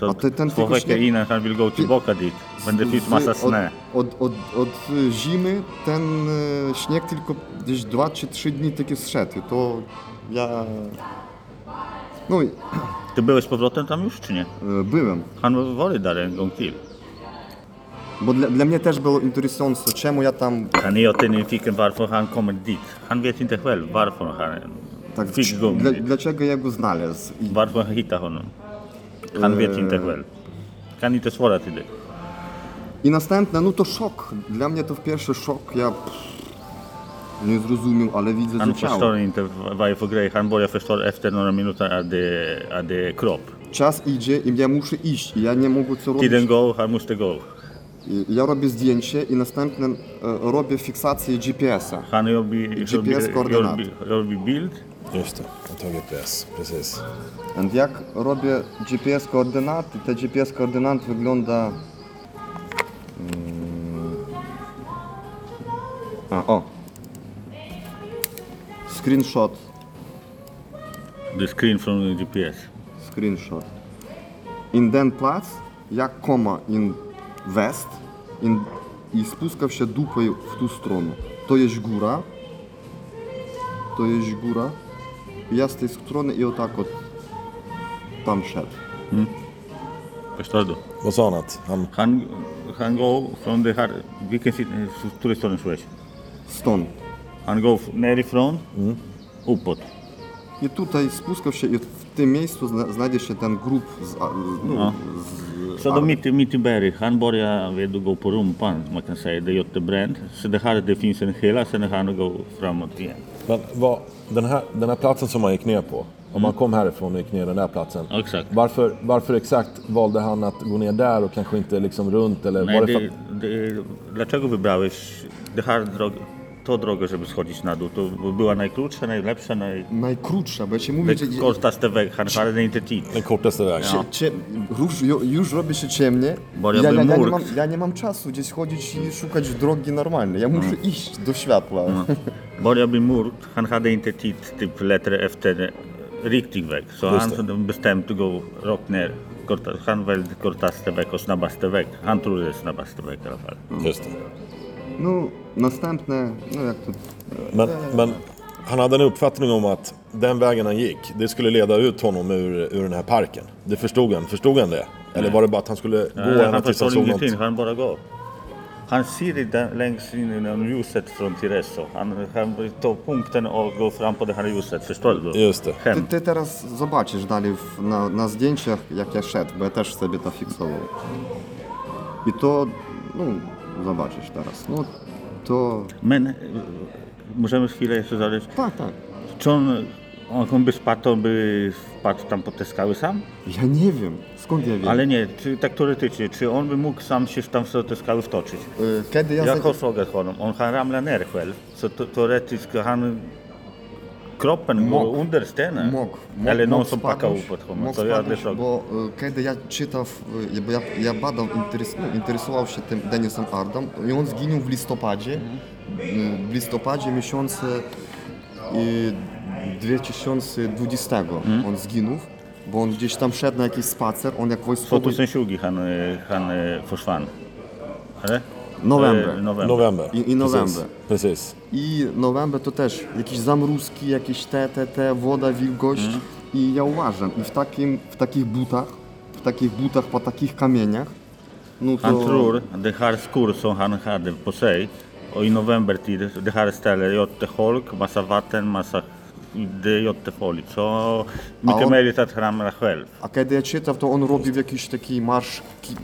So, A ten Słowek tylko śnieg... han will go to Boca. Będę pić masa sne. Od, od, od, od zimy ten y, śnieg tylko gdzieś dwa czy trzy dni takie zszedł. To ja... No i... Ty byłeś z powrotem tam już, czy nie? E, byłem. Han woli dalej, gąkil. Bo dla, dla mnie też było interesujące, czemu ja tam... Han är åternyfiken varför han kommer dit. Han vet inte själv varför han tak, fick gå dla. Dlaczego ja go znalazł? I... Varför han hittade honom. Han vet inte e- själv. Kan inte svara till dig. I następne, no to szok. Dla mnie to pierwszy szok. Ja pff, nie zrozumiał, ale widzę, Han że ciało. förstår inte varför grej. Han börjar förstå efter några minuter att det, att är kropp. Czas idzie i ja muszę iść. I ja nie mogę co robić. Tiden go, han måste gå. Ja robię zdjęcie i następnie robię fiksację GPS-a. Han robi, GPS robi, koordynat. Robi, robi build. Just no GPS, precis. Jak robię GPS koordynaty, te GPS koordynat wygląda... Mm, a, o. Screenshot. The screen from the GPS. Screenshot. In den plac, jak koma in west i, i spuszczał się dupę w tą stronę. To jest góra, to jest góra. Ja z tej strony i o tak od tam szedł. Verstehst du? Vad sa han att han... Han, han går från det här, vilken sida, stora staden Schweiz. Stąd. Han. I tutaj spuszczał się i w tym miejscu zna- znajdzie się ten grób z, No. z Så då mitt, i- mitt i berget, han börjar vet du, gå på rumpan, man kan säga. Det är jättebränt. Så det här det finns en hela, sen han går framåt igen. Men vad, den, här, den här platsen som han gick ner på, om man kom härifrån och gick ner den där platsen. Exakt. Varför, varför exakt valde han att gå ner där och kanske inte liksom runt? Eller Nej, var det det, det, dlaczego wybrałeś det här drog, To drogę, żeby schodzić na dół. To była najkrótsza, najlepsza, naj... Najkrótsza, bo ja ci mówię, że... Kortaste weg, hanharne intentit. Kortaste weg. Już, już robi się ciemnie. Bo ja, ja, ja, nie mam, ja nie mam czasu gdzieś chodzić i szukać drogi normalnej. Ja muszę mm. iść do światła. No. Bo ja mur, hanharne intentit, typ letter FT, e, richtig weg. So han bestämt att gå rakt ner. Han väldigt kortaste väg och snabbaste. Han trodde det är snabbaste väg i No, następne, no jak to... Men, men han hade en uppfattning om att den vägen han gick, det skulle leda ut honom ur, ur den här parken. Det förstod han. Förstod han det? Eller var det bara att han skulle gå Nej, ända han tills han såg något? ingenting, han bara går. Han ser det längst in i ljuset från Tireso. Han, han tar punkten och går fram på det här ljuset, förstår du? Just det. Du ser ty teraz zobaczysz dalej w, na, na zdjęciach, jak också. szedł, bo ja zobaczyć teraz. No to... Men, możemy chwilę jeszcze zaleźć. Tak, tak. Czy on, on by spadł, to by wpadł tam pod te skały sam? Ja nie wiem, skąd ja wiem. Ale nie, czy, tak teoretycznie, czy on by mógł sam się tam w te skały wtoczyć? Y, kiedy ja... Jak zaje... Hosoget honom, on har ramlat nerfel, så teoretycznie han kroppen Mógł. under stenen. Mógł. Eller någon mógł som packar spadnąć, upp åt honom. mógł frågat. Bo e, kiedy ja czytał, e, bo ja, ja badał, interes, no, interesował się tym Denisem Ardem i on zginął w listopadzie, e, w listopadzie miesiące e, 2020 on zginął, bo on gdzieś tam szedł na jakiś spacer, on jak wojskowy... 2020 han, eh, han eh, försvann. Eller? November. Eh, november. November. I- i november. Precis. Precis. I november to też jakieś zamruzki, jakieś te, te, te, woda, wilgość. I ja uważam, i w, takim, w takich butach, w takich butach po takich kamieniach, no to... Han tror det här skor som han hade på sig och i novembertid, det här stället är jätteholk, massa vatten, massa on- möjligt att han ramlar själv. A kiedy ja czytam, to on robił jakiś taki marsz, ki,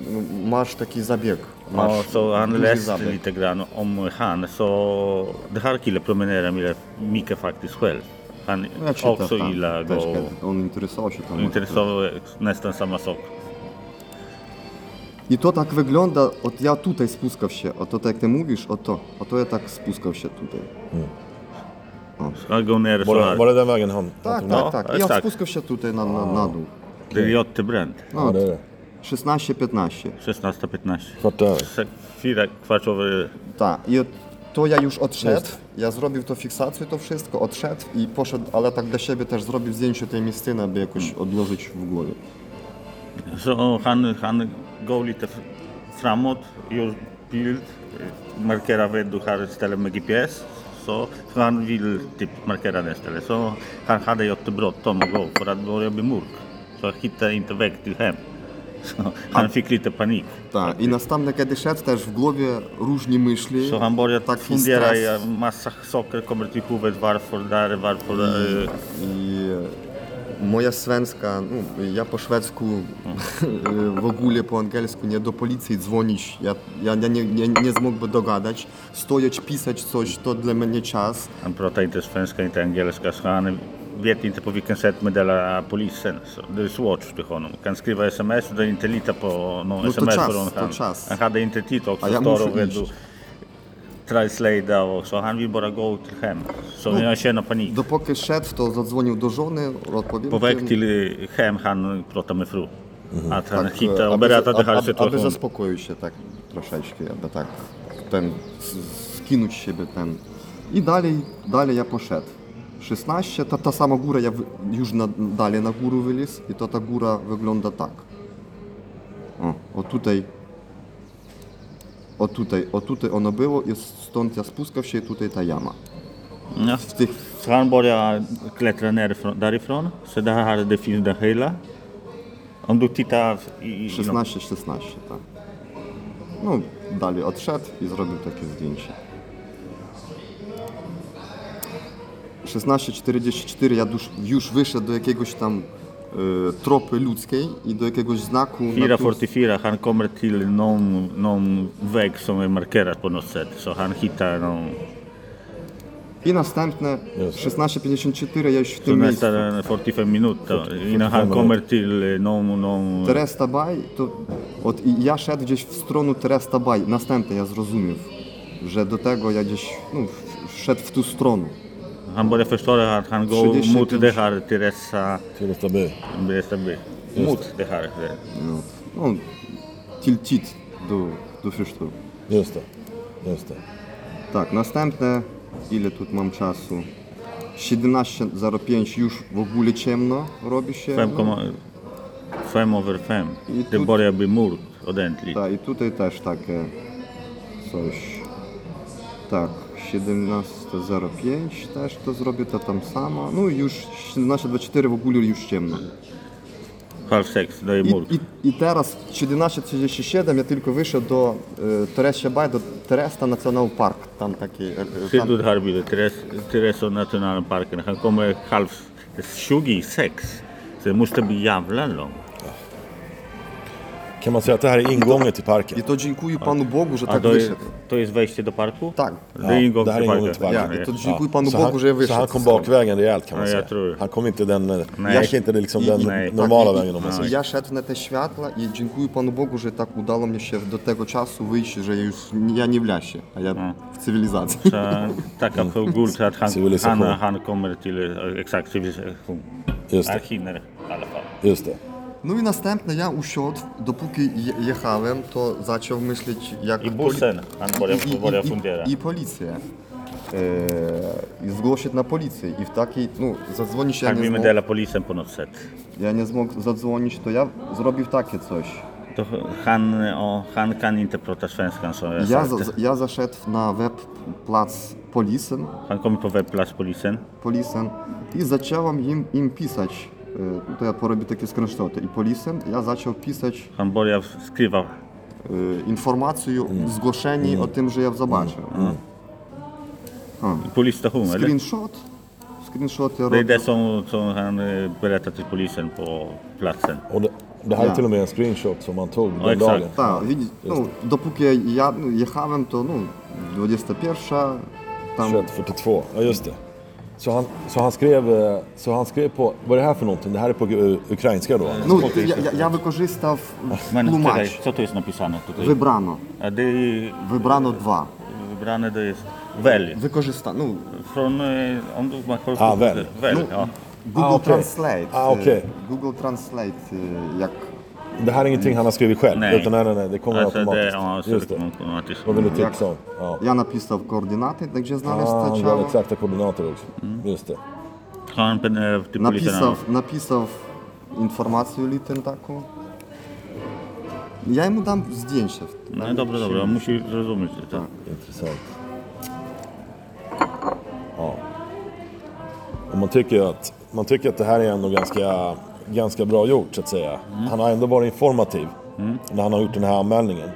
marsz taki zabieg. Ja, Marsz, så han duży läste zabieg. lite grann om han. Så det här killen promenerar mycket, faktiskt själv. Han No ja czytam också tam, gillar też, gå kiedy on interesował się tam. intresserad nästan samma sak. I to tak wygląda, od ja tutaj spuskał się, o to tak jak ty mówisz, o to, o to ja tak spuskał się tutaj. Han går ner så Var, här. det- var det den vägen han, Tak, han tog tak, tak. Ja spuskał się tutaj na, na, na dół. Är jättebränt. No, det är det. 16-15. 16-15. Kvart över. Se- över Tak, i od- to ja już odszedł, ja zrobił to fiksację, to wszystko, odszedł i poszedł, ale tak dla siebie też zrobił zdjęcie tej miejsciny, aby jakoś odłożyć w głowie. Så han, han går lite f- framåt, gör bild, markerar var du har stället med GPS. Så för han vill typ markera det stället. Så han hade jättebråttom att gå för att börja bli mörk. Så han hittade inte väg till hem. Så han fick lite panik. Tak, i następne kiedy szedł też w głowie różni myśli. Så han började Taki fundera i massa saker kommer till huvudet. Varför där, varför där. eh, I moja svenska, no, ja po szwedzku, <laughs> w ogóle po angielsku, nie do policji dzwonić, ja, ja nie, nie, nie, nie zmógłby dogadać. Stojąc, pisać coś, to dla mnie czas. Han pratar inte svenska, inte engelska, så han vet inte på vilken sätt meddela polisen. Så det är svårt för honom. Kan skriva sms och inte lita på någon No to sms czas, från to han. czas. Han hade inte tid också. A ja står och translata och så. Han vill bara gå till hem. Så jag känner panik. Dopóki szedł, to zadzwonił do żony, odpowiedział. Väg till eh, hem han pratar med fru. Att han Tak, och aby, berättar det här aby, aby situationen. zaspokoił się tak troszeczkę, aby tak ten, skinąć siebie ten. I dalej, dalej ja poszedł. 16, ta, ta sama góra, ja już na, dalej na górę wylez i to ta góra wygląda tak. O, o tutaj, o tutaj, o tutaj ono było i stąd ja spuskał się tutaj ta jama. Ja. W tych, Så han börjar klättra nerifrån, därifrån. Så det här det finns den hela. Om du tittar i... i 16, 16, tak. No, dalej odszedł i zrobił takie zdjęcie. 16.44 ja już, już wyszedł do jakiegoś tam Y, tropy ludzkiej i do jakiegoś znaku... Fira plus... fortifira, han kommer till någon, någon väg som är markerad på något sätt, han hittar någon... I następne 16.54 ja już w tym miejscu. Następne 45 minut, no. to, innan han kommer till y, någon... någon... Terestabaj, to od, ja szedł gdzieś w stronę Terestabaj, następne ja zrozumiał, że do tego ja gdzieś no, szedł w tą stronę. Han börjar förstå att han går 35. mot det här Teresa Till Österby. BSB. Mot det här. Tiltit do, do Frysztoru. Just det. Just det. Tak, następne, ile tu mam czasu? 17.05 już w ogóle ciemno robi się. 5, No, 5 över 5. I Det tu- börjar bli mörkt ordentligt. tak, i tutaj też takie coś. Tak, 17.05 też to zrobię to tam samo. No i już 17.24 w ogóle już ciemno. Halv sex, är I, i, I teraz 17.37 ja tylko wyszedł do e, Teresia Baj, do Teresta National Park. Tam taki. E, e, tam, du det här bilden? Teresa nationalparken. Han kommer halv 26. Så det måste bli jävla långt. Kan man säga att det här är ingången till parken? I to dziękuję Panu Bogu, że tak to jest, wyszedł. to jest wejście do parku? Tak. Det ingång det här är ingången till parken. Ja, i to dziękuję Panu så, Bogu, że jag han, så han kom bakvägen rejält kan man Ja, säga. jag tror. Han kom inte den, Nej. gick inte liksom den nej. normala vägen om man säger. ja szedł na te światła i dziękuję Panu Bogu, że tak udało mi się do tego czasu wyjść, że ja już ja nie w lesie, a ja w cywilizacji. Guld för att han, han, han kommer till exakt civilisation. Just det. Han hinner i alla fall. Just det. No i następne ja usiadł, dopóki jechałem, to zaczął myśleć jak... I busen, i- i- i- I policję. Eee, I zgłosić na policję. I w takiej, no, zadzwonić ja Tak, nie mimo ponad set. Ja nie zmógł zadzwonić, to ja zrobił takie coś. To Han, o, Han kan interpreta svenska. Ja, za, ja zaszedł na web plac policen, Han kommer på webbplats polisen. policen i zacząłem im, im pisać. E, To ja porobię takie screenshoty. I polisen ja zaczął pisać Han börjar skriva e, informację, zgłoszenie o tym, że ja zobaczę. polisstation, eller? Screenshot. Screenshot jag Det är robię. det som, som han eh, berättar till polisen på platsen. Och det, det här är Ja. till och med en screenshot som han tog Ja, den exakt. dagen. Tak, no, dopóki ja jechałem, to no, 21, tam 21.42, ja just det. Så han, så han skrev, eh, så han skrev på, vad är det här för någonting? Det här är på eh, ukrainska då? no, ja, ja, ja wykorzystał Men czekaj, tłumacz. co tu jest napisane tutaj? Wybrano. A det är Wybrano dwa. wybrane to jest Välj. Wykorzystano. No, Från, eh, om du man kollar Ah, på Välj. Välj, No. ja. Google Ah, okej. Translate. Ah, okej. eh, Google Translate, eh, jak Det här är ingenting han har skrivit själv? Nej. Utan nej, nej, nej, det kommer Alltså det, automatiskt. ja, så just det det. automatiskt. Vad vill du tipsa om? Ja. ja napisał koordynaty, gdzie znaleźć Ah, han gav exakta koordinater också. Just det. Han eh, polisen? Napisał, napisał informację litę taką. Ja mu dam zdjęcie. No dobra, dobra, on musi zrozumieć. To. Intressant. Ja. Och man tycker att, man tycker att det här är ändå ganska, ganska bra gjort så att säga. Han har ändå varit informativ när han har gjort den här anmälningen.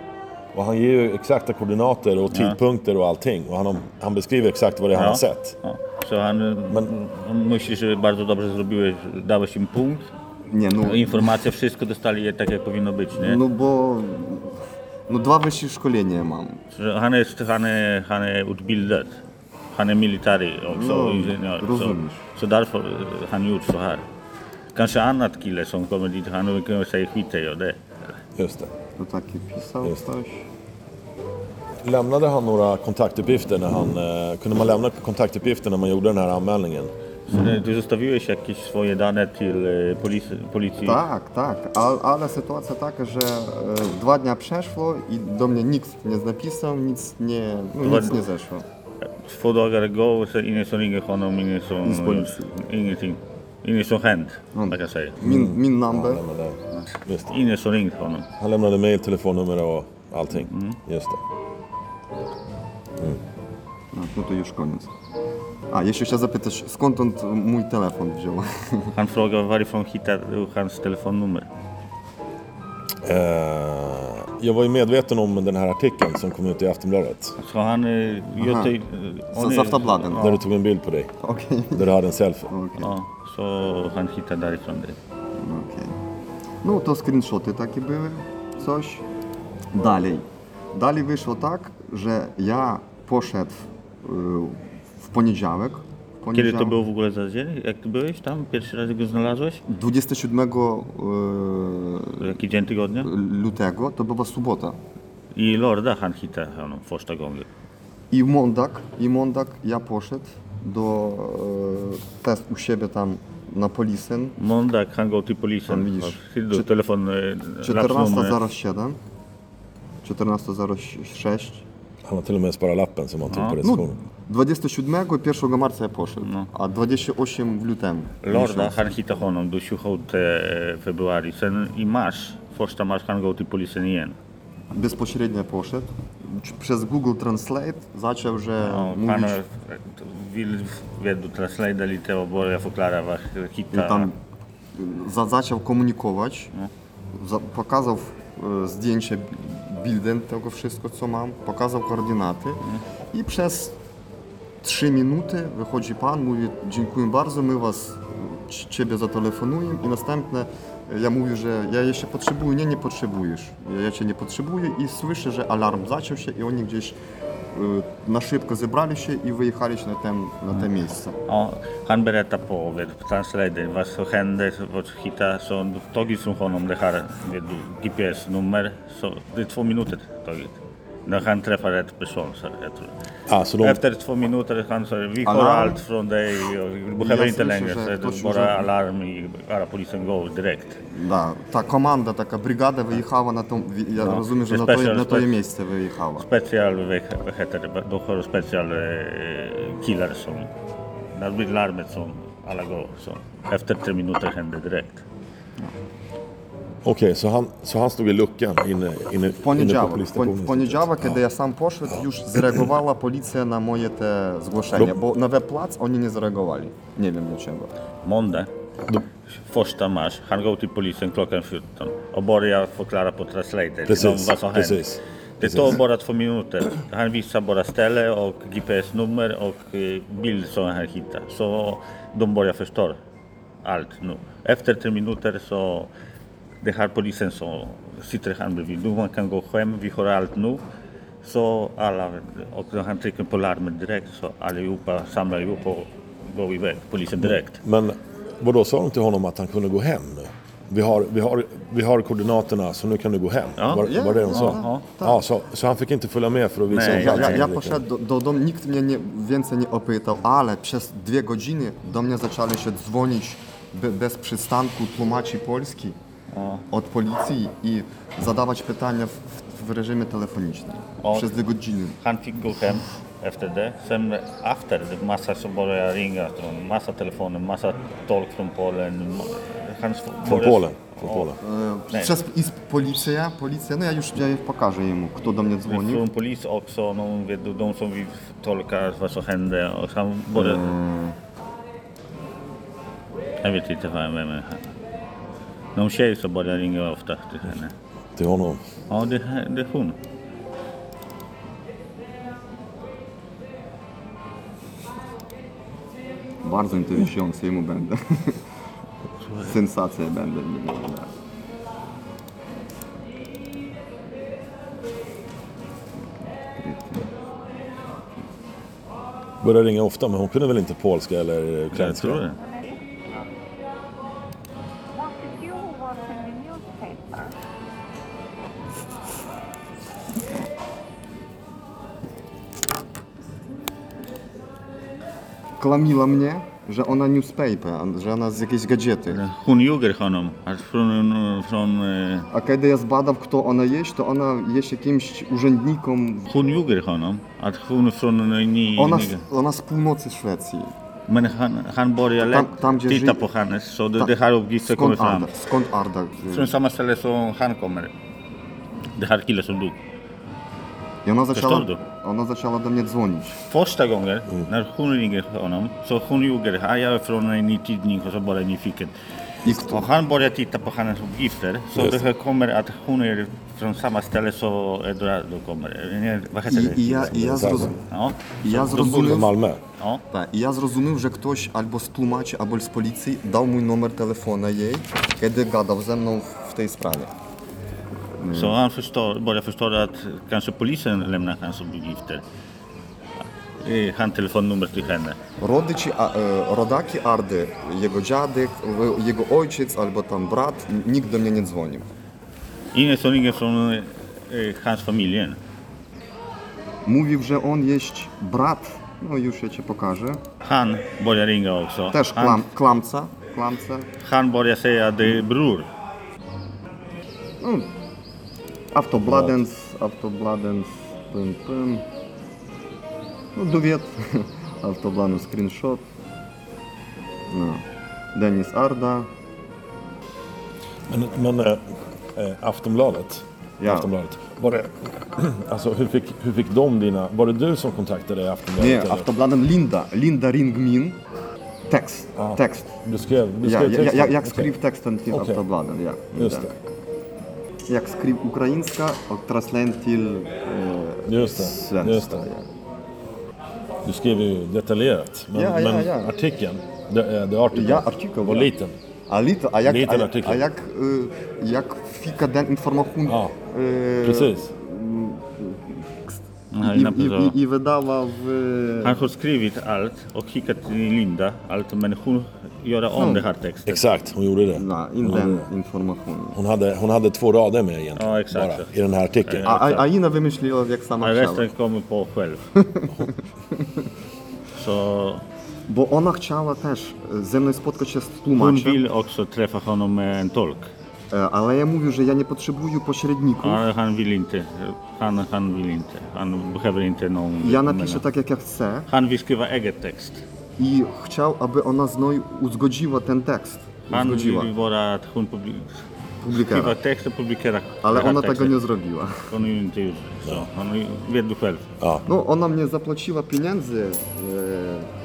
Och han ger ju exakta koordinater och tidpunkter och allting. Och han, har, han beskriver exakt vad det är han har sett. Ja. Så han, Men- on myśli, że bardzo dobrze zrobiłeś, dałeś im punkt. Nie, no, Informacje, wszystko dostali je tak, jak powinno być, nie? no bo no dwa wyższe szkolenia mam. Så Han är, han är, han är utbildad. Han är militär också, Ja, ingenjör. Så, rozumiesz. så därför eh, han gjort så här. Kanske annat kille som kommer dit, han kan säga skit i det. Just det. Just det. Lämnade han några kontaktuppgifter när han... Eh, kunde man lämna kontaktuppgifter när man gjorde den här anmälningen? Du zostawiłeś jakieś swoje dane till eh, polis, policji? Tak, tak, A, ale sytuacja taka, że e, dwa dnia przeszło i do mnie nikt nie napisał, nic nie, no, Dwa nic nie zeszło. Två dagar går så ingen som ringer honom, ingen som... Ingen. Ingenting. Inget som hänt, Mm. man kan säga. Min, min Han number, lämnade, just det. Ingen som ringt honom. Han lämnade mail, telefonnummer och allting. Just det. no, no to już koniec. A, jeszcze chciałem zapytać, skąd on mój telefon wziął? Han frågar varifrån hittade du hans telefonnummer? Eh, jag var ju medveten om den här artikeln som kom ut i Aftonbladet. Så han... eh, Så on är- Aftonbladen? Där du tog en bild på dig. Okej, Där du hade en selfie. okej, Ja, så han hittade därifrån det. okej. No to screenshoty takie były, coś. Dalej. Dalej wyszło tak, że ja poszedł w poniedziałek. Kiedy to było w ogóle za dzień? Jak ty byłeś tam? Pierwszy raz go znalazłeś? 27 y, Jaki dzień tygodnia? lutego, to była sobota. I lördag han hittade honom första gången. I måndag, i måndag ja poszedł do e, test u siebie tam na polisen. Måndag han går till polisen. Pan widzisz. Czy- telefon... eh, lapsnummer. 14.07 14.06 Han har till och med sparat lappen som Ja. på No. 27 i 1 marca ja poszedł, a 28 w lutym. Hittade honom då 27 februari. Sen i mars, första mars han går till polisen igen. Bezpośrednio poszedł. Przez Google Translate zaczął, że Ja, mówić, han eh, vill vet du translate lite och börja förklara vad i hitta. tam za, zaczął komunikować. Za, pokazał e, zdjęcie, bildem tego wszystko, co mam, pokazał koordynaty i przez 3 minuty wychodzi pan, mówi dziękuję bardzo, my was, ciebie zatelefonujemy i następne Ja mówię, że ja jeszcze potrzebuję, nie, nie potrzebujesz. Ja cię nie potrzebuję i słyszę, że alarm zaczął się i oni gdzieś e, na szybko zebrali się i wyjechali na, ten, na te miejsce. Ja, han berättar på vet, translator vad som hände, vad som hittade, så tagit från honom det här GPS-nummer. Så det är två minuter tagit. När han träffar rätt person. Så jag tror. Ah, så de, Efter två minuter han sa vi har Alarm. allt från dig och vi behöver Jag inte słyszę, längre. że Så det ktoś är bara уже- alarm i bara polisen går direkt. Да, та команда, така бригада виїхала на тому, я Ну, розумію, що і на той, спеціал- на тоє спеціал- місце виїхала. Special, vad vad heter det, de har special eh, killar som, när det blir larmet som alla går. Så efter tre minuter händer direkt. Okej, så, han, så han stod i luckan inne, inne, В inne på понеділок, в polisstationen? понеділок, коли я сам пошел, już zareagowała policja na moje te zgłoszenie, bo na webplac oni nie zareagowali. Nie wiem dlaczego. Måndag, första mars, han går till polisen klockan 14 och börjar förklara på translator till Precis, dem vad som hänt. precis, Det precis. tar bara två minuter. Han visar bara ställe och GPS-nummer och eh, bild som han hittar. Så de börjar förstå allt nu. Efter tre minuter så det här polisen så sitter han bredvid. Nu man kan gå hem, vi har allt nu. Så alla, och då han trycker på larmet direkt så allihopa samlar ihop och går iväg. Polisen direkt. Men vadå, sa de till honom att han kunde gå hem nu? Vi har, vi har, vi har koordinaterna så nu kan du gå hem. Ja. Var, Ja, var det de sa? ja, Ja, så, så han fick inte följa med för att visa Nej, dem Ja, platsen? ja liksom. poszedł do, do domu, nikt mnie nie, więcej nie opytał, ale przez dwie godziny do mnie zaczęli się dzwonić be, bez przystanku tłumaczy polski od policji i zadawać pytania w, w reżimie telefonicznym. O. Przez dwie godziny. Han fick gå hem efter det. Sen efter, det massa som ringa. Massa telefoner, massa tolk från Polen. Han Från Polen? Från Polen. E. Przez i policja, policja, no ja już ja pokażę jemu, kto do mnie dzwonił. Från polis också, någon, vet du, de som vill tolka vad som hände. Och han började... Jag vet inte vad-. Någon tjej som började ringa ofta till henne. Till honom. Ja, det, det är hon. Bardzo interesujący jemu będę. Sensacja będę. Började ringa ofta, men hon kunde väl inte polska eller Jag ukrainska? tror det. Kłamiła mnie, że ona newspaper, a- że ona z jakiejś gazety. Hon ljuger honom. Från, från, eh, A kiedy ja zbadał, kto ona jest, to ona jest jakimś urzędnikom. hon ljuger honom. Att hon från eh, ni, Ona, z północy Szwecji. Men han, han börjar Tam- lä- tam, gdzie titta ży- på hennes, så det, Ta- det här uppgifter kommer Skąd fram. Arda? Skąd Arda? Från samma ställe som han kommer. Det här killen som dog. I ona zaczęła, Förstår du? ona zaczęła do mnie dzwonić. Första gången när hon ringer honom så hon ljuger. "Ah, Jag är från en ny tidning och så bara nyfiken. I kto? Och han börjar titta på hennes uppgifter. Så Just det här kommer att hon är från samma ställe så Eduardo kommer. Eh, Vad heter I, det? i, ja, i, ja zrozum, Ja. i ja Från zrozumiał, Malmö? ja. tak, i ja zrozumiał, że ktoś albo z tłumaczy, albo z policji dał mój numer telefonu jej, kiedy gadał ze mną w tej sprawie. Mm. Så han förstår, börjar förstå att kanske polisen lämnar hans uppgifter. Han telefonnummer till henne. Rodyci, a, e, rodaki Ardy, jego dziadek, jego ojciec albo tam brat, nikt do mnie nie dzwonił. Inne są inne from e, hans familien. Mówił, że on jest brat, no już ja cię pokażę. Han börjar ringa också. Też klam, han, klamca, klamca. Han börjar säga det bror. Mm. Автобладенс, автобладенс, пим пим. Ну, довід. <laughs> Автобладенс скріншот. Ну. Деніс Арда. Men, men äh, äh, Aftonbladet? Ja. Aftonbladet. Var det, <clears throat> alltså, hur, fick, hur fick de dina... Var det du som kontaktade Aftonbladet? Ні, eller? автобладен Лінда. Лінда Рінгмін. Текст. Ja. Текст. Du skrev, du Я, skrev я, texten? я, як Okej. скрив текстом til Окей. автобладен. Я. Just Да. det. jak skri ukrainska och trasslän till eh, just det, svenska. Just det. Ja. Du skrev ju detaljerat, men, ja, ja, men artikeln, det är article, ja, artikeln var liten. Ja, lite, ja, jag, liten artikel. Ja, jag, uh, jag fick den informationen. Ja, precis. Han har skrivit allt och skickat till Linda allt, men hon göra om mm. den här texten. Exakt, hon gjorde det. Nej, inte den informationen. Hon hade, hon hade två rader med egentligen. Ja, exakt. Bara, I den här artikeln. Aina wymyśliła jak sama chciała. Resten kommer på själv. <laughs> Så... Bo ona chciała też ze mną spotkać się z tłumaczem. Hon vill också träffa honom med en tolk. E, ale ja mówię, że ja nie potrzebuję pośredników. Ale han vill inte. Han, han vill inte. Han behöver inte någon... Ja napiszę tak, jak ja chcę. Han vill skriva eget text. I chciał, aby ona z mną uzgodziła ten tekst. Han Uzgodziła, publi- skriver publikera. text och publicerar Ale ona tego nie zrobiła. Du själv. Ja. No, ona mnie zapłaciła pieniędzy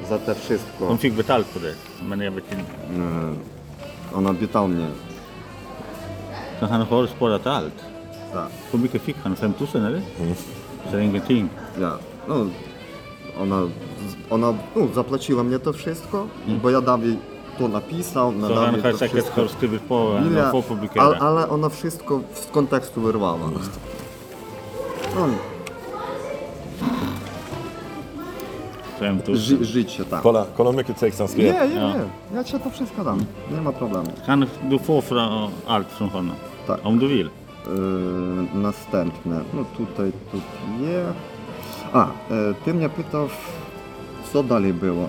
e, za te wszystko. Hon fick betalt på det. Men jag vet inte. E, ona obiecał mnie. Så han har sparat allt. Tak, Hur mycket fick han? 5 000 eller? Så det är ingenting. ja. No, ona, ona no, zapłaciła mnie to wszystko, mhm. bo ja dam jej to napisał, na To damy to wszystko. po, Ile, no, po publikera. ale, ale ona wszystko z kontekstu wyrwała. No, Chciałem tu... ży, życie, tak. Kola, kolom jakie cech sam Nie, nie, nie, ja cię to wszystko dam, nie ma problemu. Kan du få fra allt från honom? Tak. Om du vill. Yy, następne, no tutaj, tu. А, е, ти мене питав, що далі було?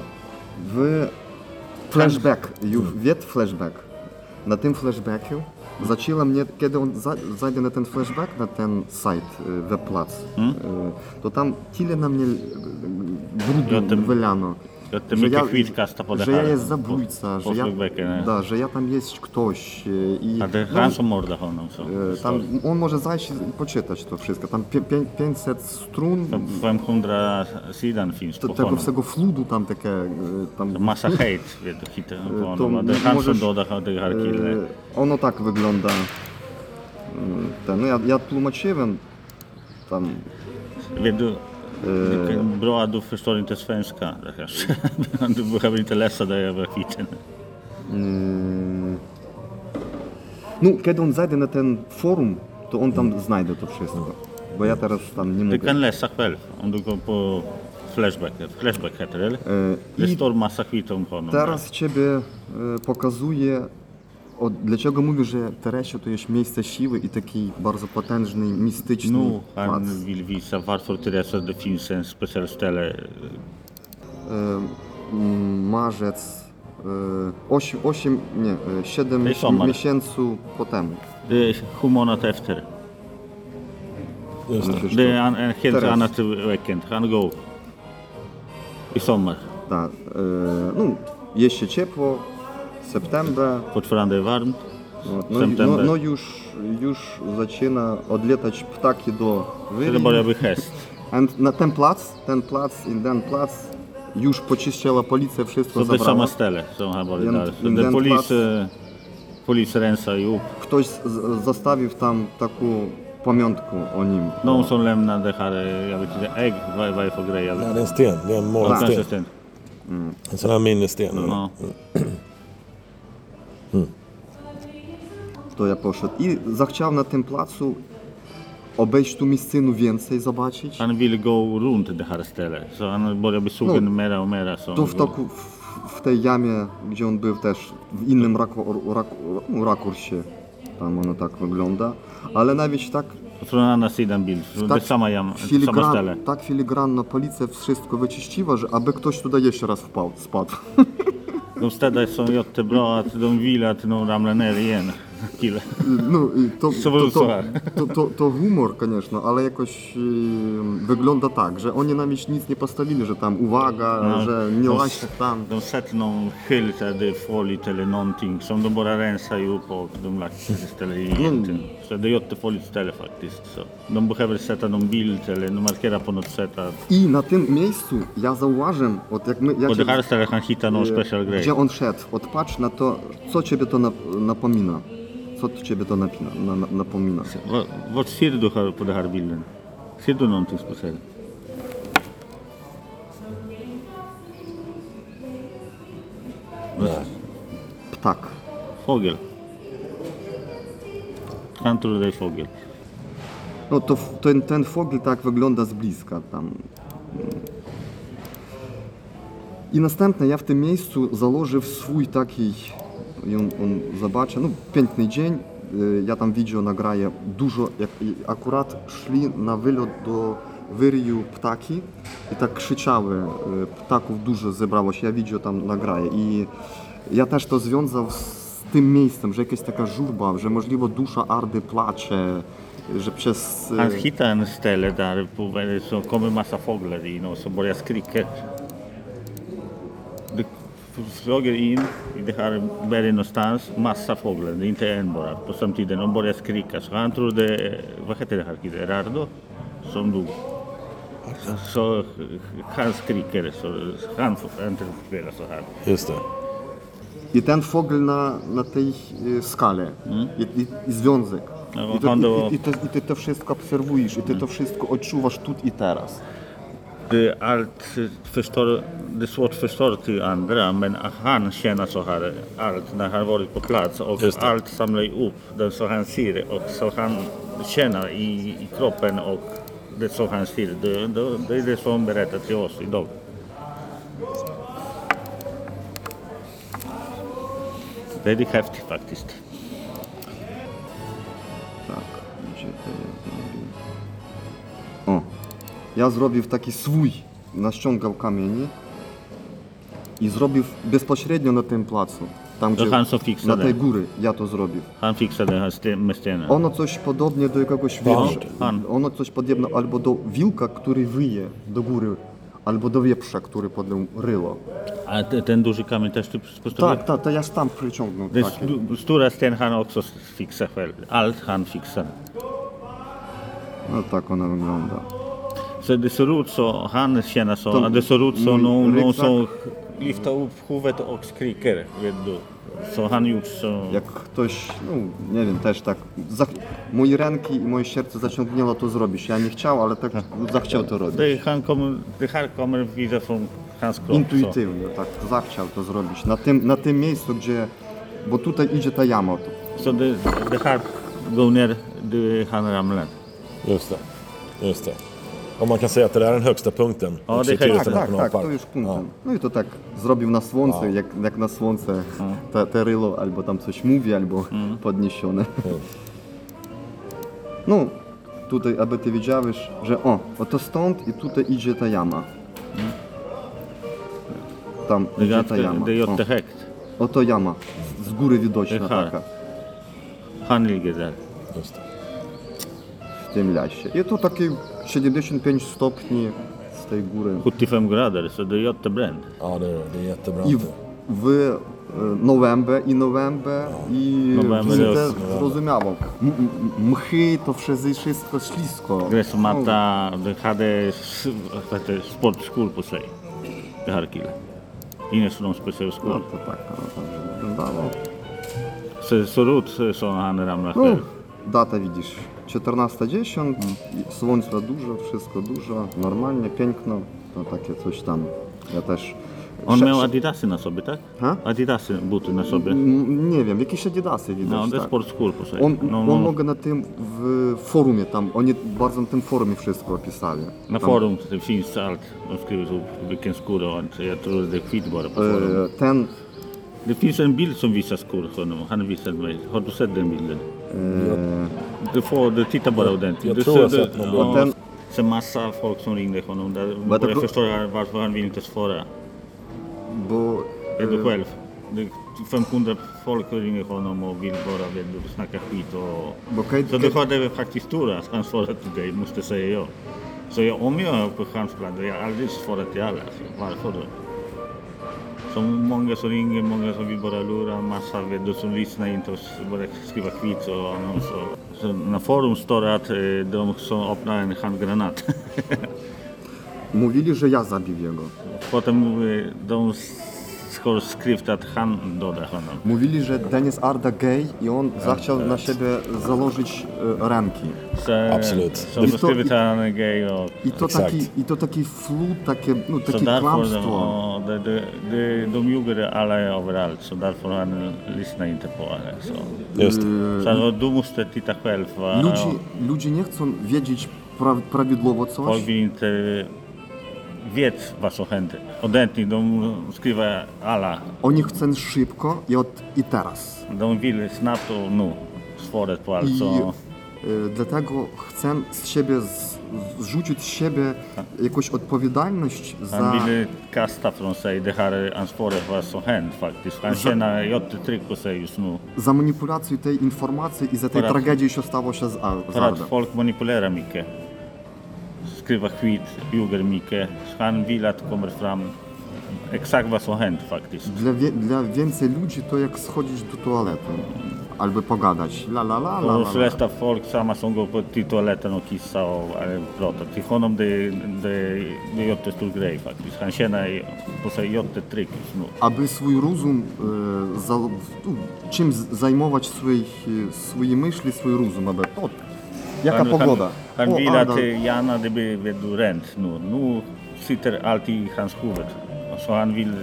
В флешбек, від флешбек. На тим флешбеку зачила мені, коли він зайде на той флешбек, на той сайт е, веб-плац, е, то там тілі на мені бруду виляно. Od tym że ja, to że ja jest zabójca, po, że, ja, bekę, da, że ja tam jest ktoś. E, I, A te no, morda honą są. E, tam, on może zajść i poczytać to wszystko. Tam 500 strun. Tam 500 sidan finsk Tego wszystkiego fludu tam takie... E, tam, masa hejt, wie, do hita. A te doda. Ono tak wygląda. Mm, ten, no ja, ja tłumaczyłem tam... Wiedu, du, är bra du förstår inte svenska. Du behöver inte läsa det över skiten. no kiedy on zajdzie na ten forum, to on tam znajdzie to wszystko. Bo ja teraz tam nie Du mogę. kan läsa själv om du går på Flashback. Flashback heter det, eller? Det står massa skit om honom. Teraz ciebie e, pokazuje, o, dlaczego mówię, że Teresio to jest miejsce siły i taki bardzo potężny, mistyczny Nu, plac. han vill visa varför Teresa det finns en speciell ställe. E, m, marzec, e, 8, 8 nie, e, 7 To jest sommar. miesięcy potem. Det är sju månader efter. Just det. Förstår. Det är en, en helt Teraz. annat weekend. Han går i sommar. Tak, e, no, jest się ciepło, no, no, no, September. no już, już zaczyna odletać ptaki do Så det wyli. börjar bli häst. And na ten plac, ten plac i ten plac już poczyściła policja, wszystko zabrała. Så den det är polis, plats- eh, polis rensar ihop. Ktoś zostawił tam taką pamiątkę o nim. Någon som lämnar det här, eh, jag vet inte, ägg, vad, vad är det för grej? Jag Ja, det är en sten. Det är en Ja, målsten. sten. En sån här minnessten. To ja poszedł i zachciał na tym placu obejść tu miejscinu więcej, zobaczyć. Han vill gå runt det här stället. Så han börjar bli sugen mera och mera. Så Tu han w, toku, w, w tej jamie, gdzie on był też w innym raku, raku, no, rakursie. Tam ono tak wygląda. Ale nawet tak sidan bild. Så det är samma, jam, filigran, ställe. tak filigranno policja wszystko wyczyściła, że aby ktoś tutaj jeszcze raz wpadł, spadł. De städar jättebra att de vill att de ramlar ner igen. Killar. No i <laughs> to, Co to, był to, słuchaj? to, to, to humor, конечно, ale jakoś e, wygląda tak, że oni nam już nic nie postawili, że tam uwaga, Ja, że nie to- łaźcie tam. De sätter någon skylt där det är farligt eller någonting som de bara rensar ihop och de lagt det istället egentligen. Så det är ett jättefarligt ställe faktiskt. Så de behöver sätta någon bild eller markera på något sätt att I na tym miejscu ja zauważyłem, od jak my, jak på det här stället han hittar någon special grej. gdzie on szedł, odpatrz na to, co ciebie to nap, napomina. Co ciebie to napina, na, na, napomina. Vad, vad ser du här på den här bilden? Ser du någonting speciellt? Ptak. Fågel. No to f- ten, ten fogel tak wygląda z bliska tam. I następne ja w tym miejscu założył swój taki, i on, on zobaczy, no piękny dzień, y, ja tam widział, nagraję dużo, jak akurat szli na wylot do wyryju ptaki i tak krzyczały, y, ptaków dużo zebrało się, ja widział tam nagraję. I ja też to związał z tym miejscem, że jakaś taka żurba, że możliwe dusza Ardy placze, że przez... y, Han hittar en ställe där på, så kommer massa fåglar in och så. Flyger in i det här berget någonstans, massa fåglar, det är inte en bara, på samtidigt. De börjar skrika. Så han tror det är, vad heter det här killen, Rardo? Som dog. Så han skriker, så han får inte spela så här. Just det. I ten fogel na, na tej e, skale, I, i, i związek. No, I, to, i, i, to, I ty to wszystko obserwujesz, i ty to wszystko odczuwasz tu i teraz. Det, allt förstår, det är svårt att förstå till andra, men han känner så här allt när han varit på plats och allt samlar upp det så han ser och så han känner i, i kroppen och det så han ser. Det, det, det är det som han berättar till oss idag. Det är det häftigt faktiskt. Ja zrobił taki swój, naściągał kamieni i zrobił bezpośrednio na tym placu. Tam, gdzie, fixade. na tej góry ja to zrobił. Han fixade stenen. Ono coś podobnie do jakiegoś wieprza. Ono coś podobne albo do wilka, który wyje do góry, albo do wieprza, który podjął ryło. A te- ten duży kamień też ty postawiłeś? Tak, tak, to ja tam przyciągnął. Den taki. st- stora sten han också fixar själv. Allt han fixar. No tak ona wygląda. Så det ser ut så, han känner så, De- att det ser ut som mm, någon, någon ryggsäck. som lyfter upp huvudet och skriker. Vet du. Så han gjort så. Jak ktoś, no nie wiem, też tak, za, moje ręki i moje serce zaciągnęło to zrobić. Ja nie chciał, ale tak zachciał to robić. Det, han kommer, det här kommer vidare från hans kropp. Så. Intuitywnie, tak, zachciał to zrobić. Na tym, na tym miejscu, gdzie, bo tutaj idzie ta jama. Så det, det här går ner, det han ramlar. Just det. Just det. Och man kan säga att det där är den högsta punkten. Ja, också det i kan jag- Tyresta Tak, tak, tak, nationalpark. to już punktem. No i to tak zrobił na słońce, jak, jak na słońce te, te rylo, albo tam coś mówi, albo podniesione. No, tutaj, aby ty wiedziałeś, że o, oto stąd i tutaj idzie ta jama. Tam Det är, idzie ta ganska, jama. det är O, jättehögt. oto jama, z góry widoczna Det här. taka, Han ligger där. Just det. w tym lesie. I to takie 75 stopni z tej góry. 75 grader, så det är jättebränt. Ja, det är det. Det är I w, w e, November i November i November nie jest- zrozumiało. M- Mchy to wszędzie wszystko ślisko. Gräsmatta, de hade s- vad heter det, sportskor på sig. Det här killen. No, to tak no, to wyglądało. Så, så rot sa han ramlade No, själv. datę widzisz. 14.10, i słońce dużo, wszystko dużo, normalnie, piękno, to takie coś tam. Ja też... On miał adidasy na sobie, tak? Ha? Adidasy, buty na sobie. M- Nie wiem, jakieś adidasy widać, No, är tak. på sig. On, no, on no, mogę na tym w forumie tam, oni bardzo na tym forumie wszystko opisali. na Tam, forum finns allt. De skriver vilken skor var. Så Jag tror det är skit bara på forum. Ten Det finns en bild som visar skor honom. Han visade mig. Har du sett den bilden? Du får du titta bara ordentligt. jag du tror jag sett någon ja, Sen massa folk som ringde honom. Där det jag förstår varför han vill inte svara. bo Är du själv? Det är 500 folk ringer honom och vill bara vet du, snacka skit. Och... Så du hade faktiskt tur att han svarade till dig, måste säga jag. Så jag, om jag är på hans plats, jag har aldrig svarat till alla. Varför då? Så många som ringer, många som vill bara lura, massa vet du, som lyssnar inte och s- bara skriva skit och annonser. Så na forum står det att eh, de som öppnar en handgranat. <laughs> mówili, że ja zabił jego. Potem eh, de s- har skrivit att han honom. Mówili, że Denis Arda gej i on zachciał na siebie założyć e, ręki. Så, Absolut. Skrivit i- att och I to, Exakt. taki, I to taki flut, takie, no, takie kłamstwo. ja, det, det, det, de ljuger alla överallt så därför han lyssnar inte på det. Så, Just det. så du måste titta själv. Va? Ludzie, ludzie nie chcą wiedzieć pra, prawidłowo coś. Folk vill inte wiec waszą chętę. Odetnij do skriwa ala. Oni chcą szybko i, od, i teraz. Domówili snaptu, no, stworę palco. Y, e, dlatego chcę z siebie z, zrzucić z siebie tak. jakąś odpowiedzialność za... Bili kasta fronsej no, dechary ansforech waszą chęt faktycznie. Za... na joty tryku już no. Za manipulację tej informacji i za tej tragedii, co stało się z Ardem. Rad folk manipulera mikę skriva skit, ljuger mycket. Han vill att kommer fram exakt vad. Dla, wie, dla więcej ludzi to jak schodzić do toalety. Albo pogadać. La la la la. No, Plus resta folk sama som går på till toaletten och kissar och pratar. Till honom det, det, det är jättestor grej faktiskt. Han känner på sig jättetryck just nu. No. Aby swój rozum, e, za, czym zajmować swoich, e, swoje myśli, swój rozum, aby to Jaka pogoda? Am, am virat iana de be vedurent, nu, nu sitter alltid i hans huvud. Så han vill...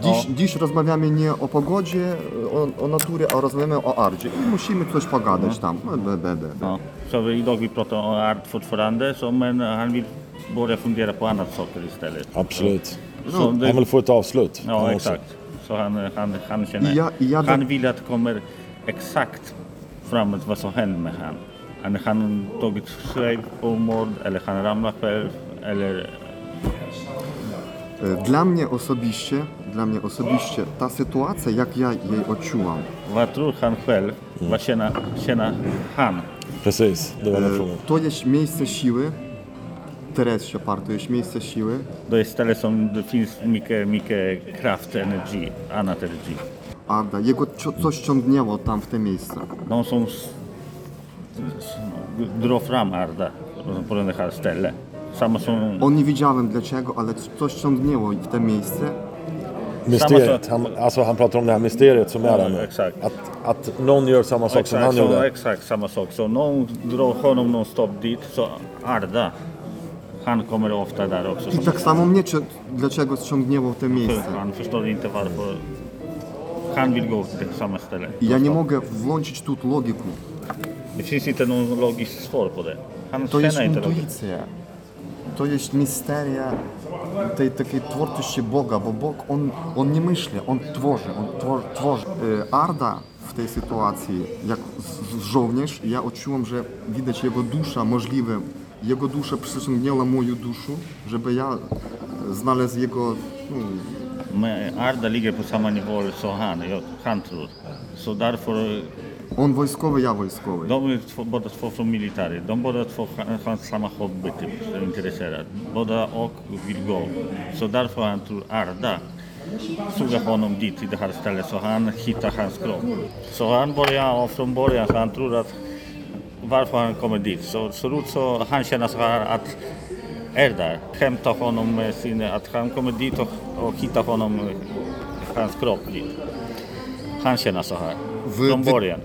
Dziś, dziś rozmawiamy nie o pogodzie, o, o naturze, a rozmawiamy o ardzie. I musimy coś pogadać tam. Be, be, be. Ja. Så idag vi pratar om art fortfarande, så, men han vill börja fundera på. Absolut. Så, så avslut. Ja, exakt. Så han, han, han känner... Ja, ja, att kommer exakt framåt vad som hände med han. Hade han tagit på mord eller han själv eller... E, dla mnie osobiście, dla mnie osobiście ta sytuacja, jak ja jej odczułam. Vad tror han själv? Vad känner, han? Precis, det var. E, to jest miejsce siły, Teres Shepard, to jest miejsce siły. To jest tyle, są, finns mycket, mycket kraft, energi, annat energi. Arda, jego coś ciągnęło tam w te miejsca. No są z, z Drofram Arda, Porendechar Stelle. Samo są... On nie wiedziałem dlaczego, ale coś ciągnęło w te miejsce. Mysteriet. Samma sak- Han, alltså han pratar om det här mysteriet som är där nu. exakt. Att, att någon gör samma sak som Exakt, han så, gjorde. exakt samma sak. Så någon drar honom nonstop dit, så Arda, han kommer ofta där också. I Som tak samo mnie cio- dlaczego ciągnęło w te miejsce. Han förstår inte varför i ja nie mogę włączyć tu logiku. Logisk svar på det. Han To jest intuicja. To jest misteria tej takiej twórczości Boga, bo Bóg, on, on nie myśli, on tworzy, on twor- tworzy. E, Arda w tej sytuacji, jak żołnierz, ja odczułem, że widać jego dusza, możliwe, jego dusza przyciągnęła moją duszę, żeby ja e, znalazł jego, no, Men Arda ligger på samma nivå som han, han tror. Så därför, on wojskowy, ja wojskowy. de är två, båda två från militären. De båda två har samma hobby, typ, intresserade. Båda och vill gå. Så därför han tror Arda suger honom dit till det här stället så han hittar hans kropp. Så han börjar och från början så han tror att varför han kommer dit. Så ut så han känner så här att är där, hämtar honom med sin, att han kommer dit och, och hittar honom, hans kropp dit. Han känner så här, W,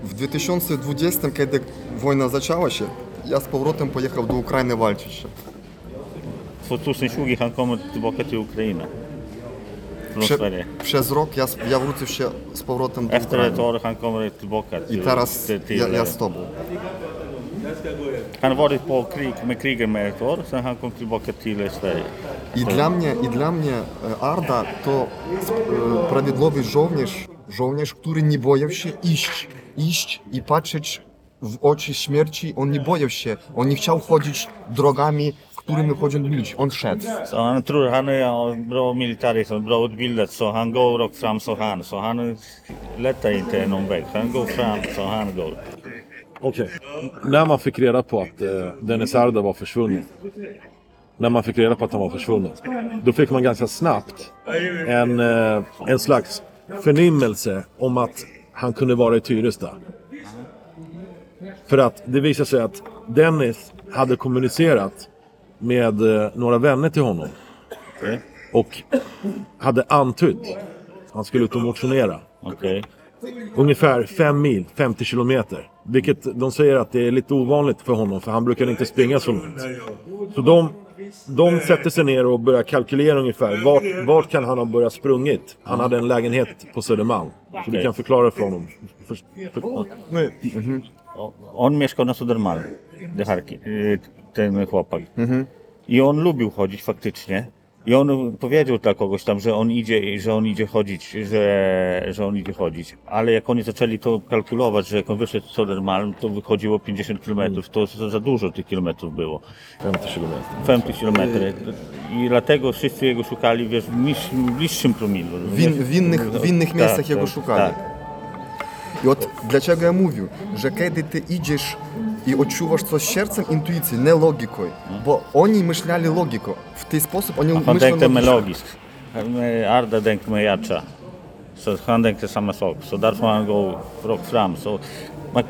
w 2020, kiedy wojna zaczęła się, ja z powrotem pojechał do Ukrainy walczyć się. 2020 han kommer tillbaka till Ukraina. Från Prze, Sverige. przez rok ja, ja wrócę się z powrotem do Efter ett Ukrainy. år han kommer tillbaka I till, teraz till, till ja, ja z tobą. Han varit på krig med kriget med ett år, sen han kom tillbaka till Sverige. I dla mnie, i dla mnie e, Arda to e, prawidłowy żołnierz, żołnierz, który nie boją się iść, iść i patrzeć w oczy śmierci. On nie boją się, on nie chciał chodzić drogami, którymi chodzą ludzie. On szedł. Så han tror han är bra militärist och bra utbildad så han går rakt fram så han. Så han letar inte någon väg. Han går fram så han går. Okej. När man fick reda på att eh, Dennis Arda var försvunnen. När man fick reda på att han var försvunnen. Då fick man ganska snabbt en, eh, en slags förnimmelse om att han kunde vara i Tyresta. För att det visade sig att Dennis hade kommunicerat med eh, några vänner till honom. och hade antytt att han skulle ut och motionera. Okej. Ungefär 5 mil, 50 kilometer. Vilket de säger att det är lite ovanligt för honom för han brukar inte springa så långt. Så de, de sätter sig ner och börjar kalkylera ungefär. Vart, vart kan han ha börjat sprungit? Han hade en lägenhet på Södermalm. Så du kan förklara för honom. För, för, On mieszkał na Sudermalu, Decharki, ten chłopak. I on lubił chodzić faktycznie. I on powiedział dla kogoś tam, że on idzie, że on idzie chodzić, że, że on idzie chodzić. Ale jak oni zaczęli to kalkulować, że jak on wyszedł z Sodermalm, to wychodziło 50 km. To za, dużo tych kilometrów było. 50 km. I dlatego wszyscy jego szukali, wiesz, w bliższym promilu. W innych, w innych tak, miejscach tak, jego szukali. Tak. I od, dlaczego ja mówił, że kiedy ty idziesz i odczuwasz coś sercem, intuicją, nie logiką. Bo oni myśleli logiką. W ten sposób oni Han myślą tänkte med logiskt. Arda tänkte med hjärta. Så han tänkte samma sak. Så därför han går rakt fram. Så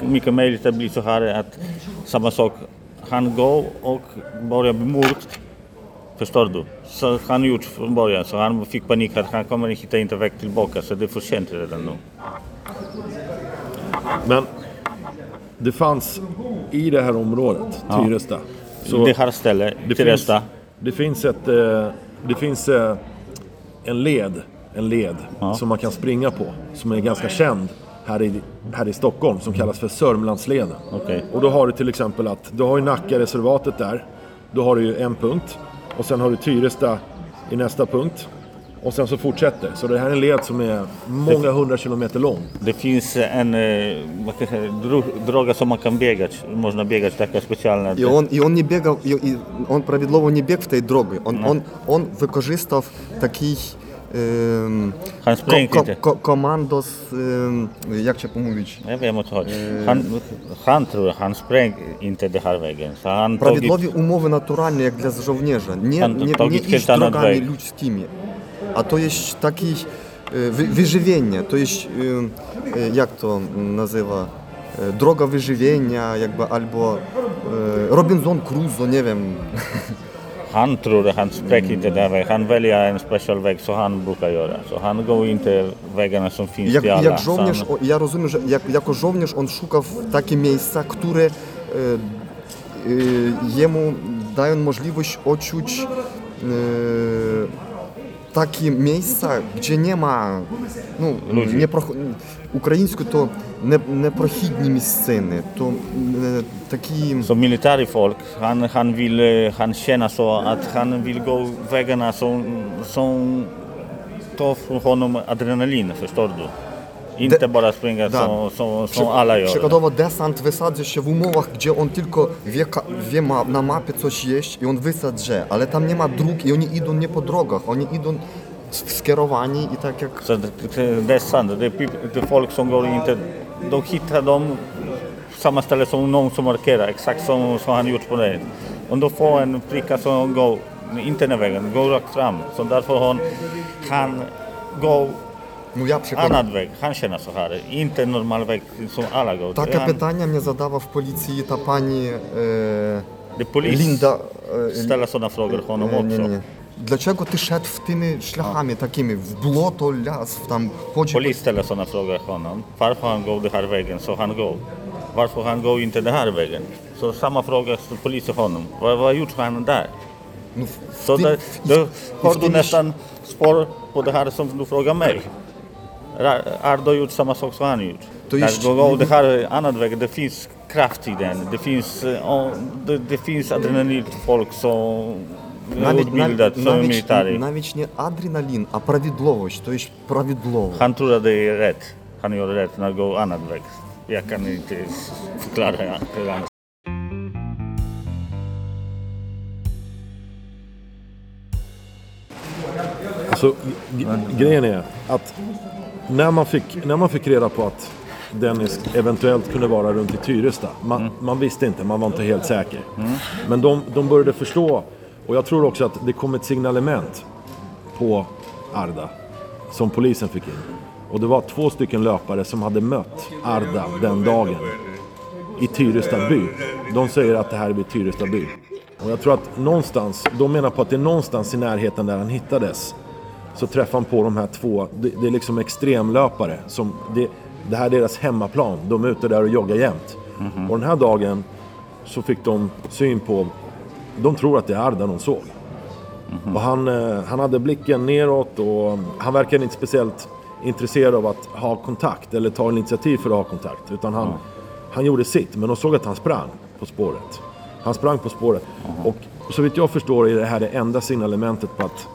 mycket möjligt att bli så här att samma sak. Han går och börjar bli mörkt. Förstår du? Så han gjort från början. Så han fick panik att han kommer hitta inte väg tillbaka. Så det är för sent redan nu. Men det fanns i det här området, Tyresta. Så det här stället, det till finns, det finns, ett, eh, det finns eh, en led, en led Ja. som man kan springa på. Som är ganska känd här i, här i Stockholm. Som kallas för Sörmlandsleden. Okej. Och då har du till exempel att du har ju Nackareservatet där. Då har du ju en punkt. Och sen har du Tyresta i nästa punkt. Och sen så fortsätter. Så det här är en led som är många hundra kilometer lång. Det finns en eh, vad kan jag säga, dro- droga som man kan biegać. Można biegać, taka specjalna. І он, і он не бігав, і, і он правідлово не біг в тій дорогі. Он, он, он використав такий ем, Han sprang ко- inte. ко- командос, ем, як це помовить, Jag vet inte vad han, han tror han sprang inte den här vägen. Så han tagit, Правідлові умови натуральні, як для жовнежа, не, Там- не, там не відкрита іж на дорогами двері. людськими. a to jest taki e, wyżywienie, to jest, e, e, jak to nazywa, droga wyżywienia, jakby albo Robinson Crusoe, nie wiem. <laughs> Han tror han spräcker det. Han väljer en special väg så han brukar göra. Han går inte vägarna som finns jak. Jak żołnierz. Ja rozumiem, że jak, jako żołnierz on szuka takie miejsca, które e, e, jemu dają możliwość odczuć e, е, такі місця, де нема, ну, Ludzi. не про... українською то не, непрохідні місцини, то е, такі... So military folk, han, han, vill, eh, han känner så att han vill gå vägarna som, som tar från honom adrenalin, förstår du? Springa Да. som, som, som alla gör. Przykładowo desant wysadzi się w umowach, gdzie on tylko wie, wie ma, na mapie coś jest i on wysadzi, ale tam nie ma dróg i oni idą nie po drogach, oni idą skierowani i tak jak... Så det, det, det är sant, det är, peop- det är folk som går inte, de hittar dem samma ställe som någon som markerar, exakt som, som han gjort på det. Om de får en pricka som går, inte den vägen, går rakt fram. Så därför han går Ну я przykład. annan väg, han känner så här, inte en normal väg som alla går. Таке han, питання мені задала в поліції та пані е, det är polis Лінда. Е, ställer sådana frågor honom ні, ні, också. ні. Для чого ти шед тими шляхами такими, в блото, ляс, в там хоч... Polis ställer sådana frågor honom. Varför han går den här vägen så han går. Varför han går inte den här vägen. Så samma fråga till polisen honom. Vad, vad gjorde han där? Ну, в Så тим- där, в- då в har du тим- nästan spår på det här som du frågar mig. Ra- Ardo har gjort samma sak som han gjort. To Där jest- går går det här är annan väg. Det finns kraft i den. Det finns, eh, ja, det, det finns adrenalin till folk som är Навіть, utbildat навіть, som навіть, military. навіть не адреналін, а правідловість, то є правідловість. Han tror att det är rätt. Han gör rätt när det går annan väg. Jag kan inte förklara hur han Alltså, g- grejen är att när man, fick, när man fick reda på att Dennis eventuellt kunde vara runt i Tyresta. Man, man visste inte, man var inte helt säker. Men de, de började förstå. Och jag tror också att det kom ett signalement på Arda. Som polisen fick in. Och det var två stycken löpare som hade mött Arda den dagen. I Tyresta by. De säger att det här är vid Tyresta by. Och jag tror att någonstans, de menar på att det är någonstans i närheten där han hittades så träffar han på de här två, det, det är liksom extremlöpare. Som, det, det här är deras hemmaplan, de är ute där och joggar jämt. Och den här dagen så fick de syn på, de tror att det är Arda de såg. Och han, eh, han hade blicken neråt och han verkade inte speciellt intresserad av att ha kontakt eller ta initiativ för att ha kontakt. Utan han, han gjorde sitt, men de såg att han sprang på spåret. Han sprang på spåret. Och så vitt jag förstår är det här det enda signalementet på att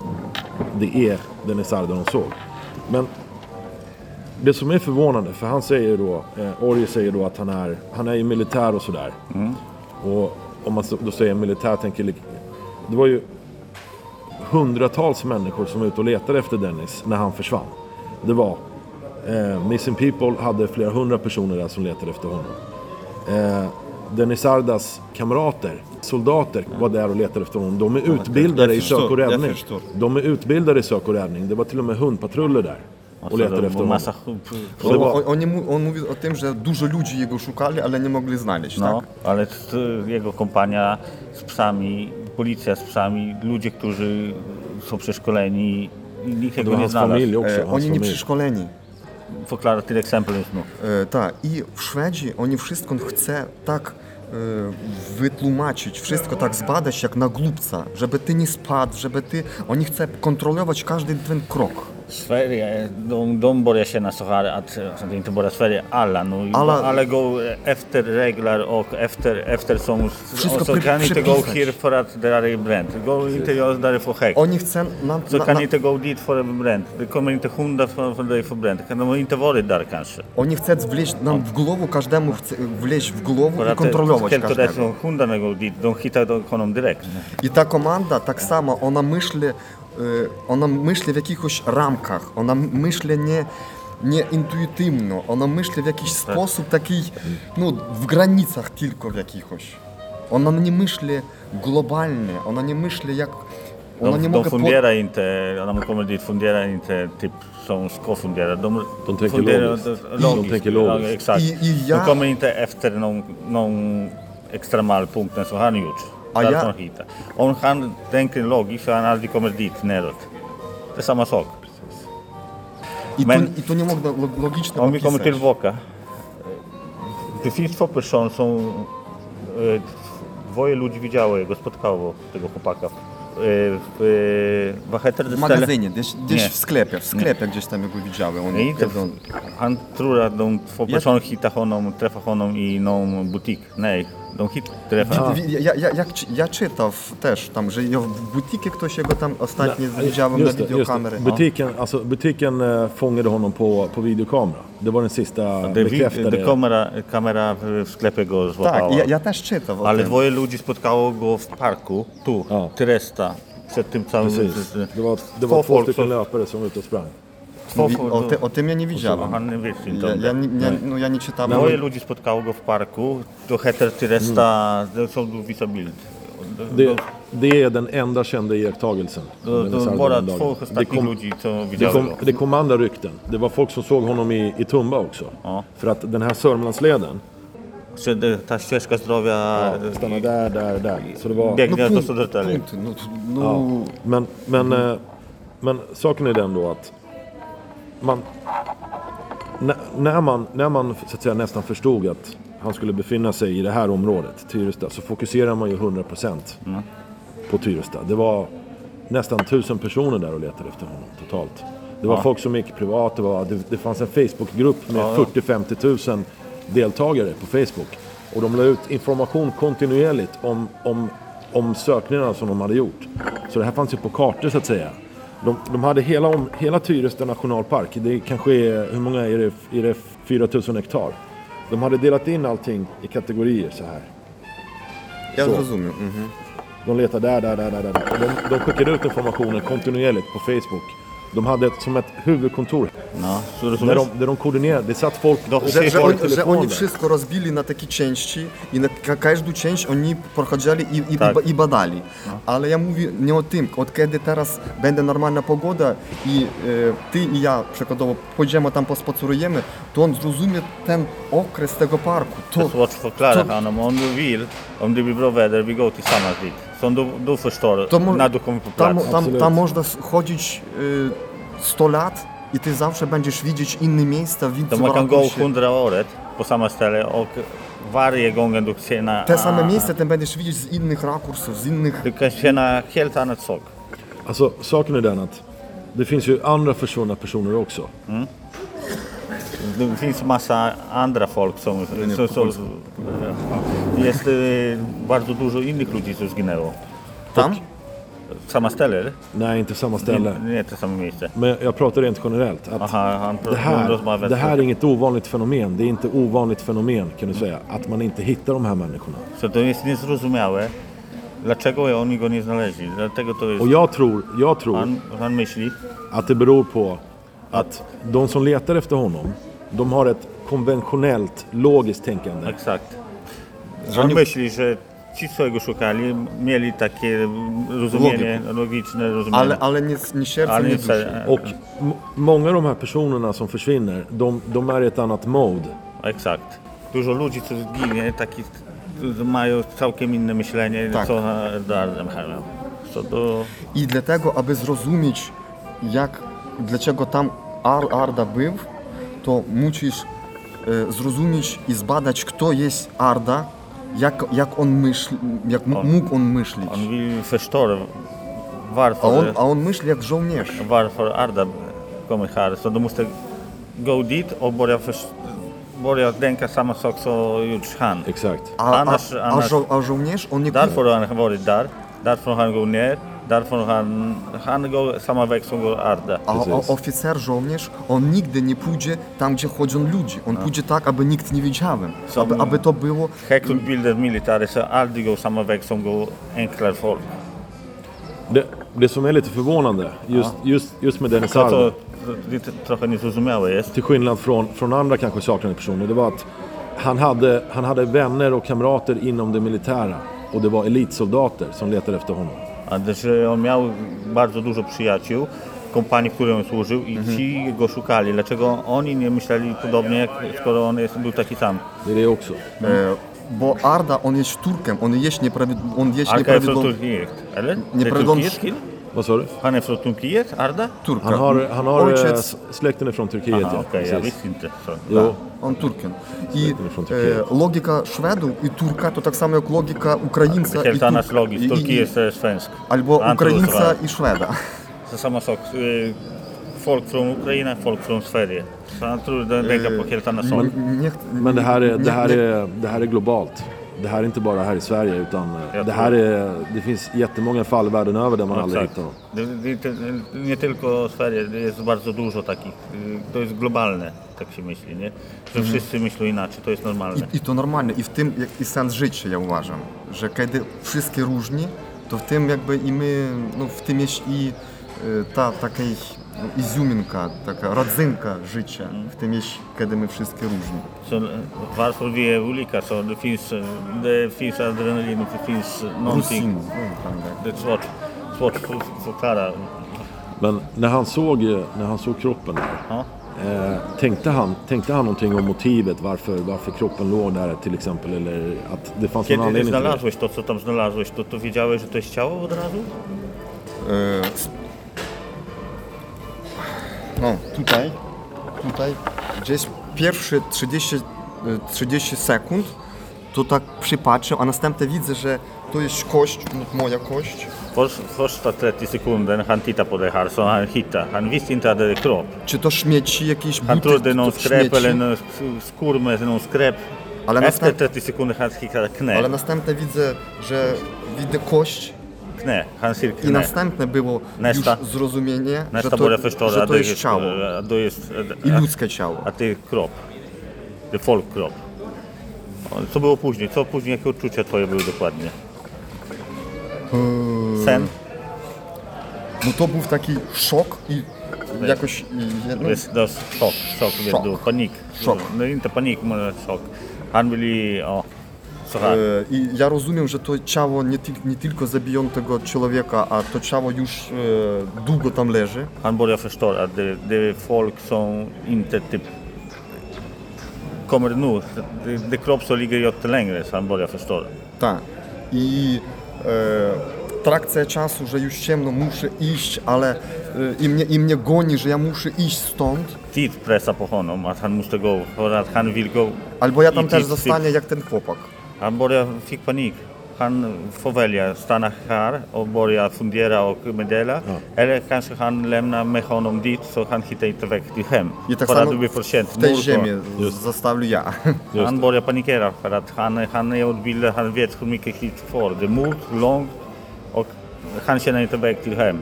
det är Dennis Arda de såg. Men det som är förvånande, för han säger då, eh, Orje säger då att han är, han är ju militär och sådär. Och om man då säger militär, tänker det var ju hundratals människor som var ute och letade efter Dennis när han försvann. Det var eh, Missing People hade flera hundra personer där som letade efter honom. Eh, Dennis Ardas kamrater, soldater, var där och letade efter honom. De är utbildade i sök och räddning. De är utbildade i sök och räddning. Det var till och med hundpatruller där och letade efter honom. On, mówił o tym, że dużo ludzi jego szukali, ale nie mogli znaleźć, No, tak? ale jego kompania z psami, policja z psami, ludzie, którzy są przeszkoleni i nikt jego nie znalazł. också. E, oni nie przeszkoleni. Förklara till exempel just nu. E, tak, i w Szwedzi oni wszystko chce tak wytłumaczyć, wszystko tak zbadać jak na głupca, żeby ty nie spadł, żeby ty... Oni chcą kontrolować każdy ten krok. Sverige, de, de börjar känna så här att, att det inte bara Sverige, alla, nu, Alla- alla, går efter regler och efter, eftersom Wszystko och så kan inte gå här för att det är bränt. Gå inte just där får häkt. Oni chcą nam... Så na- kan na- inte gå dit för att det är bränt. Det kommer inte hundar för, för det är för bränt. Kan de inte varit där kanske? Oni chcą w głowę, każdemu chce wleźć w głowę För i att kontrolować helt każdego. som hundarna går dit, de hittar honom direkt. I ta komanda tak samo, ona myśli, e, ona myśli w jakichś ramkach, ona myśli nie, nie intuitywno, ona myśli w jakiś sposób taki, no w granicach tylko w jakichś. Ona nie myśli globalnie, ona nie myśli jak, ona De, nie de funderar inte, när de kommer dit, funderar inte typ som ska fundera. De, De tänker funderar logiskt. de- De tänker logiskt. Ja, exakt. I- i jag- De kommer inte efter någon, någon extremal punkt som han gjort. Ja, han hittar. Om han tänker logiskt så han aldrig kommer dit neråt. Det är samma sak. I, Men- to, I to nie mogę lo- logicznie Om vi kommer tillbaka. Det finns två personer som... e, Dwoje ludzi widziało jego, spotkało tego chłopaka. w- e, W, e, W magazynie, gdzieś, gdzieś w sklepie, w sklepie gdzieś tam go widziały. Oni, Nej, inte, kiedy on- han tror att de två personer hittar honom, träffar honom i någon butik. Nej, hit, Ja, ja, ci- ja czytał też tam, że ja w butikie ktoś jego tam ostatnio widziałem na just det, just videokamerę. det. Butiken, alltså, butiken eh, fångade honom på, på videokamera. Det var den sista bekräftade... det kamera, kamera w sklepie go Tak, złapała. ja, ja też czytał o Ale tym. dwoje ludzi spotkało go w parku, tu, Ja. Teresta. Przed tym całym... Precis. Det var, det var två folk som- löpare som var ute och sprang. Mówi- o, ty, o tym ja nie inte Ja, ja, det. nie- ja, no, ja nie czytałem. Dwoje ludzi spotkało go w parku. To heter Teresta, det som du visar bild. Det, det är den enda kända iakttagelsen. Det Dennis bara två det, kom, ludzi som det, widziały kom, go. det kom andra rykten. Det var folk som såg honom i, i Tumba också. Ja. För att den här Sörmlandsleden Så det, ta ścieżka zdrowia stannar där, där, där. Så det var... biegnie do punkt, Södertälje. punkt, no, no, Men, men, eh, men saken är den då att man, när, man, när man så att säga, nästan förstod att han skulle befinna sig i det här området, Tyresta, så fokuserar man ju 100% på Tyresta. Det var nästan tusen personer där och letade efter honom totalt. Det var folk som gick privat, det, var, det, det fanns en Facebookgrupp med 40-50 tusen deltagare på Facebook. Och de la ut information kontinuerligt om, om, om sökningarna som de hade gjort. Så det här fanns ju på kartor så att säga. De, de hade hela, om, hela Tyresta nationalpark, det kanske är, hur många är det? Är det 4000 hektar? De hade delat in allting i kategorier så här. ja Så. rozumiem. Mhm. De letade där, där, där, där, där. där. Och de, de skickade ut informationen kontinuerligt på Facebook. De hade ett, som ett huvudkontor No, så det som där de, där de koordinerade. Det satt folk Do- och Że, że, on, że oni wszystko rozbili na takie części i na ka- każdą część oni prochodzili i, i, Tak. i, ba- i badali. Ale ja mówię nie o tym, od kiedy teraz będzie normalna pogoda i e, ty i ja przykładowo pójdziemy tam pospacerujemy, to on zrozumie ten okres tego parku. Det är To, svårt att förklara så- för honom. Om du vill, om det blir bra väder, vi går tillsammans Som du, du förstår To mo- när du kommer på Tam, tam, tam można chodzić y, 100 lat i ty zawsze będziesz widzieć inne miejsca w kan gå rakursie. 100 året på samma ställe och varje gång du känner... Te same miejsca ty będziesz widzieć z innych rakursów, z innych... Du kan känna helt annat sak. Alltså saken är den att det finns ju andra försvunna personer också. Det finns massa andra folk som... som, som jest bardzo dużo innych ludzi, co zginęło. Tam? Samma ställe, eller? Nej, inte samma ställe. Nie, nie to samo miejsce. Men jag pratar rent generellt. Att Aha, han det, här, det här är inget ovanligt fenomen. Det är inte ovanligt fenomen kan du säga. Att man inte hittar de här människorna. Så to jest niezrozumiałe. Dlaczego oni go nie znaleźli? Dlatego to jest... Och jag tror, jag tror Han, han myśli, att det beror på att de som letar efter honom, de har ett konventionellt, logiskt tänkande. exakt. On myśli, że ci, co go szukali, mieli takie rozumienie, logiczne rozumienie. Ale, ale nie, nie serce, Ale nie duszy. Och många av de här personerna som försvinner, de, de är i ett annat mode. Exakt. Dużo ludzi, co zginie, którzy mają całkiem inne myślenie, Tak. co Dardem miał. Co do... I dlatego, aby zrozumieć, jak, dlaczego tam Ar Arda był, to musisz e, zrozumieć i zbadać, kto jest Arda, jak, jak on myśli, jak mógł on myśleć. On vill förstå A varför, on, a on myśli jak żołnierz. varför Arda kommer här. Så de måste gå dit och börja, först- börja tänka samma sak som gjort han. Exakt. A, a, Annars- a, żo, a żołnierz, on nie Därför har han varit där, därför har han gått ner, därför han, han går samma väg som går Arda. A, a oficer, żołnierz, on nigdy nie pójdzie tam, gdzie chodzą ludzie. On pójdzie tak, aby nikt nie wiedział. Som- Aby, aby to było... Högutbildade militärer ska aldrig gå samma väg som går enklare folk. Det, det som är lite förvånande, just, just, just med Dennis Arda, to, to lite trochę niezrozumiałe jest. till skillnad från, från andra kanske saknade personer, det var att han hade, han hade vänner och kamrater inom det militära. Och det var elitsoldater som letade efter honom. A e, on miał bardzo dużo przyjaciół, kompanii, której on służył i ci go szukali. Dlaczego oni nie myśleli podobnie, jak, skoro on jest, był taki sam? Det är det också. E, bo Arda, on jest Turkiem, on jest nieprawidłowy. On jest Arka nieprawidłowy. Turkiet, eller? Nie kill? Vad sa du? Han är från Turkiet, Arda? Turka. Han har, han har Ojciec, eh, s- släkten är från Turkiet. Aha, ja, okej, ja precis. visste inte. Så. Jo, on Turkiem. I Släkten är från e, Turkiet. logika Szwedu i Turka to tak samo jak logika Ukraińca i, Helt annat Turk- logik. i, Turki i, jest e, svensk. albo Han tror Ukraińca sådär. i Szweda. <laughs> Så samma sak. eh, Folk från Ukraina, folk från Sverige. Så han tror den tänker på helt annan sak. Niech, Men det här, är, det, här niech- är, det här är globalt. Det här är inte bara här i Sverige utan eh, det här är, det finns jättemånga fall världen över där man aldrig hittar dem. Det, det, nie tylko Sverige, det jest bardzo dużo takich. y, To jest globalne, tak się myśli, nie? Że wszyscy myślą inaczej, to jest normalne. I, I to normalne. I w tym i sens życia, ja uważam. Że kiedy wszystkie różni, to w tym jakby i my, no w tym jest i e, ta taka iziuminka, taka rodzynka życia. W tym jest, kiedy my wszystkie różni. Så eh, varför vi är olika, så det finns, eh, det finns adrenalin och det finns någonting. Det är svårt, svårt att för- förklara. Men när han såg, när han såg kroppen där, eh, tänkte, han, tänkte han någonting om motivet varför, varför kroppen låg där till exempel? Eller att det fanns någon Kiedy anledning till det? znalazłeś to, co tam znalazłeś, to, to wiedziałeś, że to jest ciało od razu? E, s- No, tutaj, tutaj, gdzieś pierwsze 30, e, 30 sekund, to tak przypatrzę, a następnie widzę, że to jest kość, moja kość. Först, första 30 sekunder han tittar på det här så han hittar. Han visste inte att det är kropp. Czy to śmieci, jakieś Han buty, trodde någon skräp eller någon sk- skor med någon skräp. Ale Efter następ- 30 sekunder han hittar knä. ale następnie widzę, że widzę kość ser i następne było Nästa. już zrozumienie, że to, że to jest ciało det är, i ludzkie ciało. är kropp. Det är folkkropp. Ja, Co było później? Co później, jakie odczucia twoje były dokładnie? Sen? No to był taki szok i jakoś... i- No, chock, chock, vet Chock. du. Panik. Chock. Det är inte panik, men chock. Han vill ju, ja, så här. E, I ja rozumiem, że to ciało nie, ty, nie tylko zabiją tego człowieka, a to ciało już e, długo tam leży. Han börjar förstå att det, det är folk som inte typ kommer nog. Det, det kropp som ligger jättelängre, så han börjar förstå. Tak. I trakcja czasu, że już ciemno, muszę iść, ale e, i, mnie, i mnie goni, że ja muszę iść stąd, Tid pressar på honom att han måste gå för att han vill gå. albo ja tam i też tid- zostanę jak ten chłopak. Han börjar, fick panik. Han får välja stanna här och börja fundera och meddela. Eller kanske han lämnar med honom dit så han hittar inte väg till hem. Tak för att det blir för sent. w tej ziemi zostawił ja. Han börjar panikera för att han, han är utbildad, han vet hur mycket hit kvar. Det är mot, långt och han känner inte väg till hem.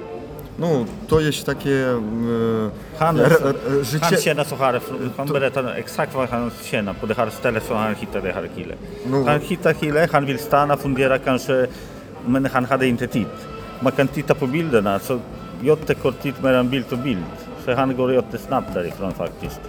Ну, то є таке е, Han, р- р- han життя. känner så här, han berättar exakt vad han känner på det här stället så han hittar det här killen. No. Han hittar killen, han vill stanna, fundera kanske, men han hade inte tid. Man kan titta på bilderna, så jättekort tid mellan bild och bild. Så han går jättesnabbt därifrån faktiskt.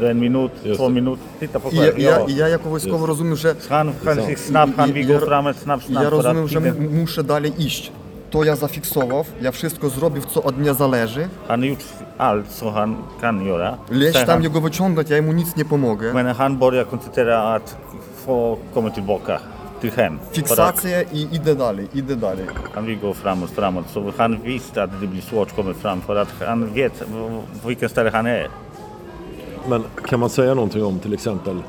Det är en minut, Just två det. minuter, titta på І, själv. і, я, Ja. і я як військово розумів, що Han, han är snabb, han vill я, gå framåt snabbt, snabbt. я för att розумів, що tiden- м- мушу далі іść. to ja zafiksował, ja wszystko zrobił, co od mnie zależy. Han gjort allt som han kan göra. Leć tam jego wyciągnąć, ja mu nic nie pomogę. men han börjar koncentrera att få komma tillbaka till hem. För i idę dalej, idę dalej. han vill gå framåt, framåt. Så han visste att det blir svårt att komma fram för att han vet vilken ställe han är. Men kan man säga någonting om till exempel,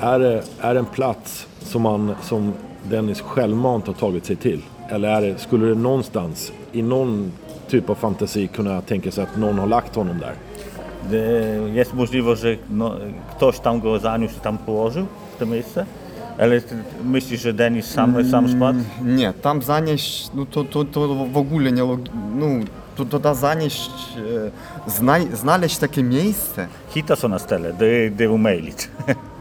är det är det en plats som, man, som Dennis självmant har tagit sig till? Eller är det, skulle det någonstans, i någon typ av fantasi, kunna tänka sig att någon har lagt honom där? Jest możliwość, że no, ktoś tam go zaniósł, tam położył w to miejsce? Ale myślisz, że Denis sam, mm, sam spadł? Nie, tam zanieść, no to, to, to w ogóle nie, no to, to da zanieść, e, znaleźć takie miejsce. Hita są na stole, gdy umylić. <laughs>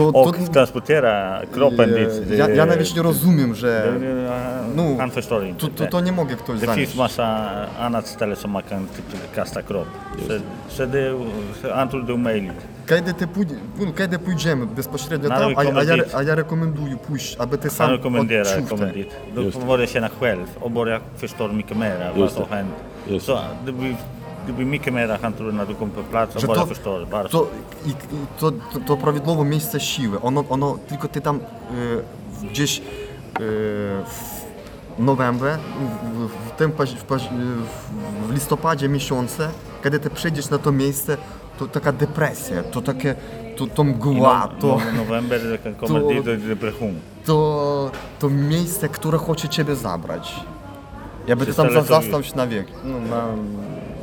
to, to... Och transportera kroppen dit. Ja, ja e, nawet nie rozumiem, że... E, no, Ancestori. To, to, to nie mogę ktoś zanieść. Det finns massa annat ställe som man kan kasta kropp. Så det antar det. Kiedy, ty pójdzie, kiedy pójdziemy bezpośrednio tam, a, a, ja, a ja rekomenduję pójść, aby ty sam odczuł det. Då får jag känna själv och börja förstå mycket mer gdyby mycket mer handlade när du Że to, To, to, to, to prawidłowe miejsce siły, ono, ono tylko ty tam y, gdzieś y, w w, w, w, w listopadzie miesiące, kiedy ty przyjdziesz na to miejsce, to taka depresja, to takie, to, to mgła, I to, no, to- to, to miejsce, które chce ciebie zabrać. Jakby ty tam zastał się na wiek, no, na,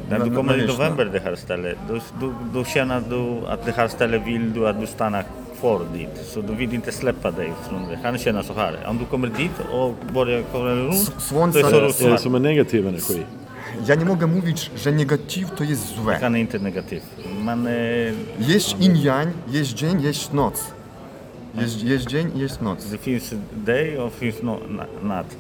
na, du kommer du november det här stället. Du, du, du känner du att det här stället vill du att du stannar kvar dit. Så du vill inte släppa dig från det. No, Han känner så här, om du kommer dit och börjar kolla runt. Słońce to jest, to jest som en negativ energi. Ja nie mogę mówić, że negatyw to jest złe. Han inte negativ. Man, e, jest in yang, jest dzień, jest noc. Jest, jest dzień, jest noc. Det finns day och finns no, natt.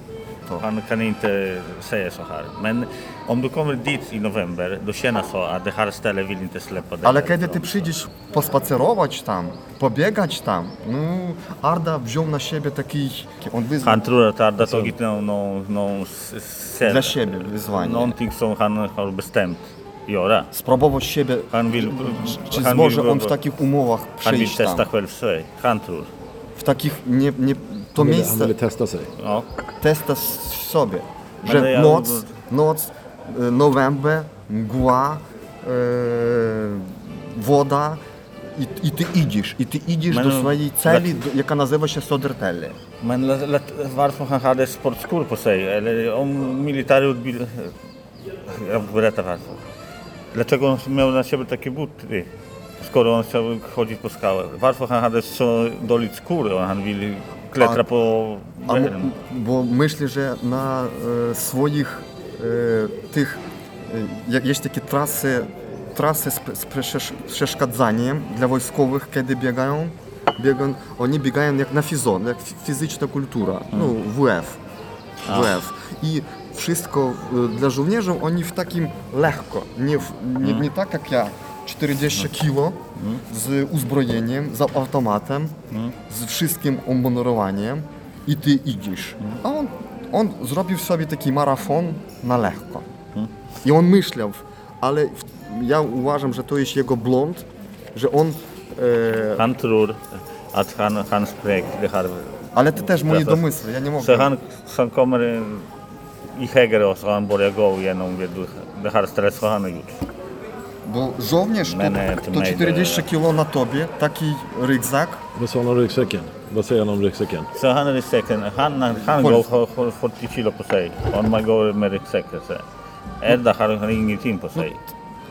Han kan inte säga så här. Men om du kommer dit i november, då känner så att det här stället vill inte släppa dig. Ale kiedy ty przyjdziesz pospacerować tam, pobiegać tam, no Arda wziął na siebie taki, on wyzwał Han tror att Arda tagit någon, någon, någon s- s- dla siebie wyzwanie. någonting som han har bestämt göra. Spróbować siebie, Han vill, czy han zmoże vill, on w takich umowach han vill przyjść testa tam. själv sig. Han tror. W takich, nie, nie, to ville, han miejsce ville testa sig. Ja. testa s- sobie, że ja- noc, noc, november, mgła, e, woda i, i ty idziesz, i ty idziesz do swojej celi, do, jaka nazywa się Sodertelle. Men la- la- varför han hade sportskor på sig? Eller om militärutbildning... Jag berättar varför. Dlaczego on miał na siebie takie buty? Skoro on chciał chodzić po skałach. Varför han hade så dåligt skor och han ville klättra A- på A, bergen? bo myślę, że na e, swoich tych, e, jest takie trasy, trasy z, z przesz- przeszkadzaniem dla wojskowych, kiedy biegają, biegają, oni biegają jak na fizon, jak fi- fizyczna kultura, no WF. WF. I wszystko e, dla żołnierzy oni w takim lekko, nie, w, nie, nie tak jak ja, 40 kilo z uzbrojeniem, z automatem, z wszystkim obmurowaniem i ty idziesz. A on, on zrobił sobie taki marafon na lekko. Hmm? I on myślał, ale ja uważam, że to jest jego blond, że on... E, han Trur, a Han, han Sprek, Ale to też moje domysły, ja nie mogę. Se han, han i Heger och så han börjar gå igenom det już. Bo żołnierz to, to 40 kilo na tobie, taki ryzak. Wysłano ryzakiem. Vad säger han om ryggsäcken? Så han är ryggsäcken, han, han Folk. går har- har 40 kilo på sig. Om man går med ryggsäcken. Edda har, har ingenting på sig.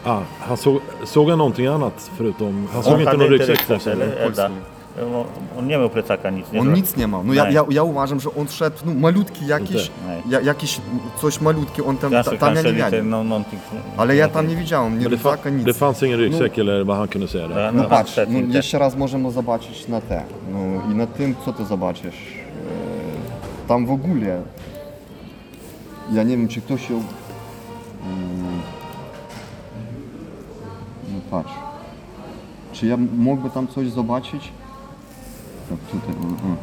Ah, han såg, såg han någonting annat förutom... Han såg On inte någon ryggsäck på sig? eller eller? Edda? On nie miał plecaka, nic nie On zrobił. nic nie ma. No ja, ja, ja uważam, że on szedł, no malutki jakiś, ja, jakiś coś malutki, on tam, ta, Kanske, tam ja kanske nie lite widziałem. no, någonting. Ale ja tam nie widziałem, nie Men det, fa- ryzaka, nic. det fanns ingen ryggsäck eller vad han kunde säga där? Ja, No no, patrz, no, jeszcze raz możemy zobaczyć na te. No i na tym, co ty zobaczysz. E, Tam w ogóle, ja nie wiem, czy ktoś ją... Mm, No patrz. Czy ja mógłby tam coś zobaczyć? Tak, tutaj. o, o.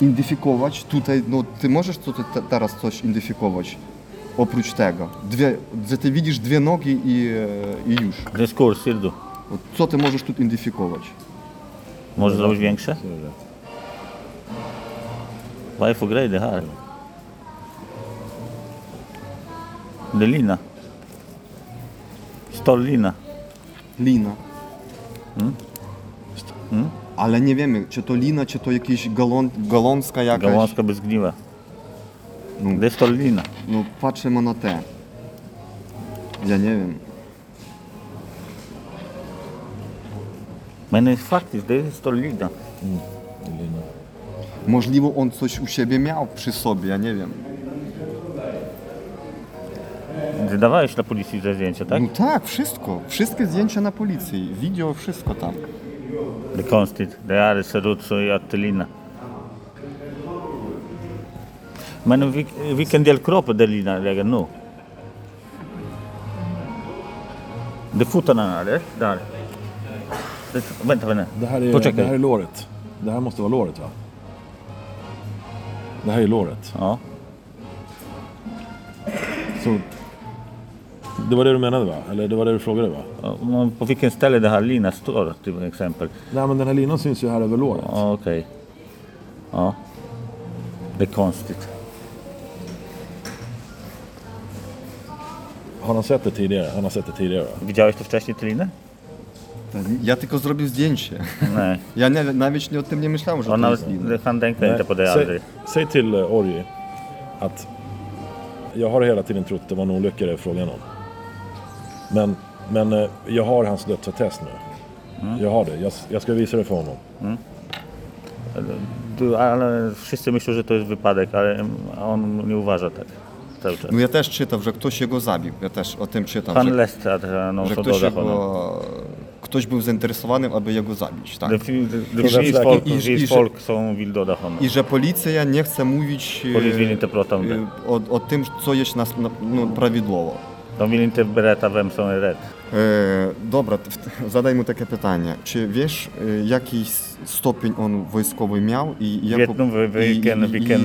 Identyfikować tutaj, no ty możesz tutaj te, teraz coś identyfikować? Oprócz tego. Dwie, że ty widzisz dwie nogi i, e, i już. Dyskurs, Sirdu. Co ty możesz tu identyfikować? Może zrobić większe? Grej det här? Det är lina. Stållina. Lina. Ale nie wiemy, czy to lina, czy to jakiś galon, galonska jakaś. Gałązka bez gniwa. No. Är stållina. No patrzymy na te. Ja nie wiem. Men faktiskt, det är stållina. Możliwe on coś u siebie miał przy sobie, ja nie wiem. Ty dawałeś na policji te zdjęcia, tak? No tak, wszystko. Wszystkie zdjęcia na policji, wideo, wszystko tam. Det är konstigt. Det här ser ut som att lina. Men vil- vilken del kroppen det lina lägger nu? Det är fotarna eller? Där. Det, vänta, vänta. Det här, är, Poczekaj. det här är låret. Det här måste vara låret va? Det här är låret. Ja. Så, det var det du menade va? Eller det var det du frågade va? På vilken ställe det här lina står till exempel. Nej men den här linan syns ju här över låret. Ja, okej. Ja. Det är konstigt. Har han sett det tidigare? Han har sett det tidigare va? Widziałeś to wcześniej, tę linę? Ja tylko zrobił zdjęcie. Nej. Ja nie, nawet nie o tym nie myślałem, że Han, to jest lina. han tänkte inte på det säg, aldrig. säg till uh, Orgi att jag har hela tiden trott det var en olycka det är frågan om. Men, men eh, jag har hans dödsattest nu. Jag har det. Jag, jag ska visa det för honom. Tu, ale wszyscy myślą, że to jest wypadek, ale on nie uważa tak. No ja też czytam, że ktoś jego zabił. Ja też o tym czytam, Han że, att någon że ktoś, jego, ktoś był zainteresowany, aby jego zabić. Tak. Finns fläcken. folk, I- det i- folk że policja nie chce mówić e, e, o, o tym, co jest nas, na, no, prawidłowo. Vem som är rädd. E, dobra, zadaj mu takie pytanie. Czy wiesz, e, jaki stopień on wojskowy miał i jaką, nog vilken, i, i, vilken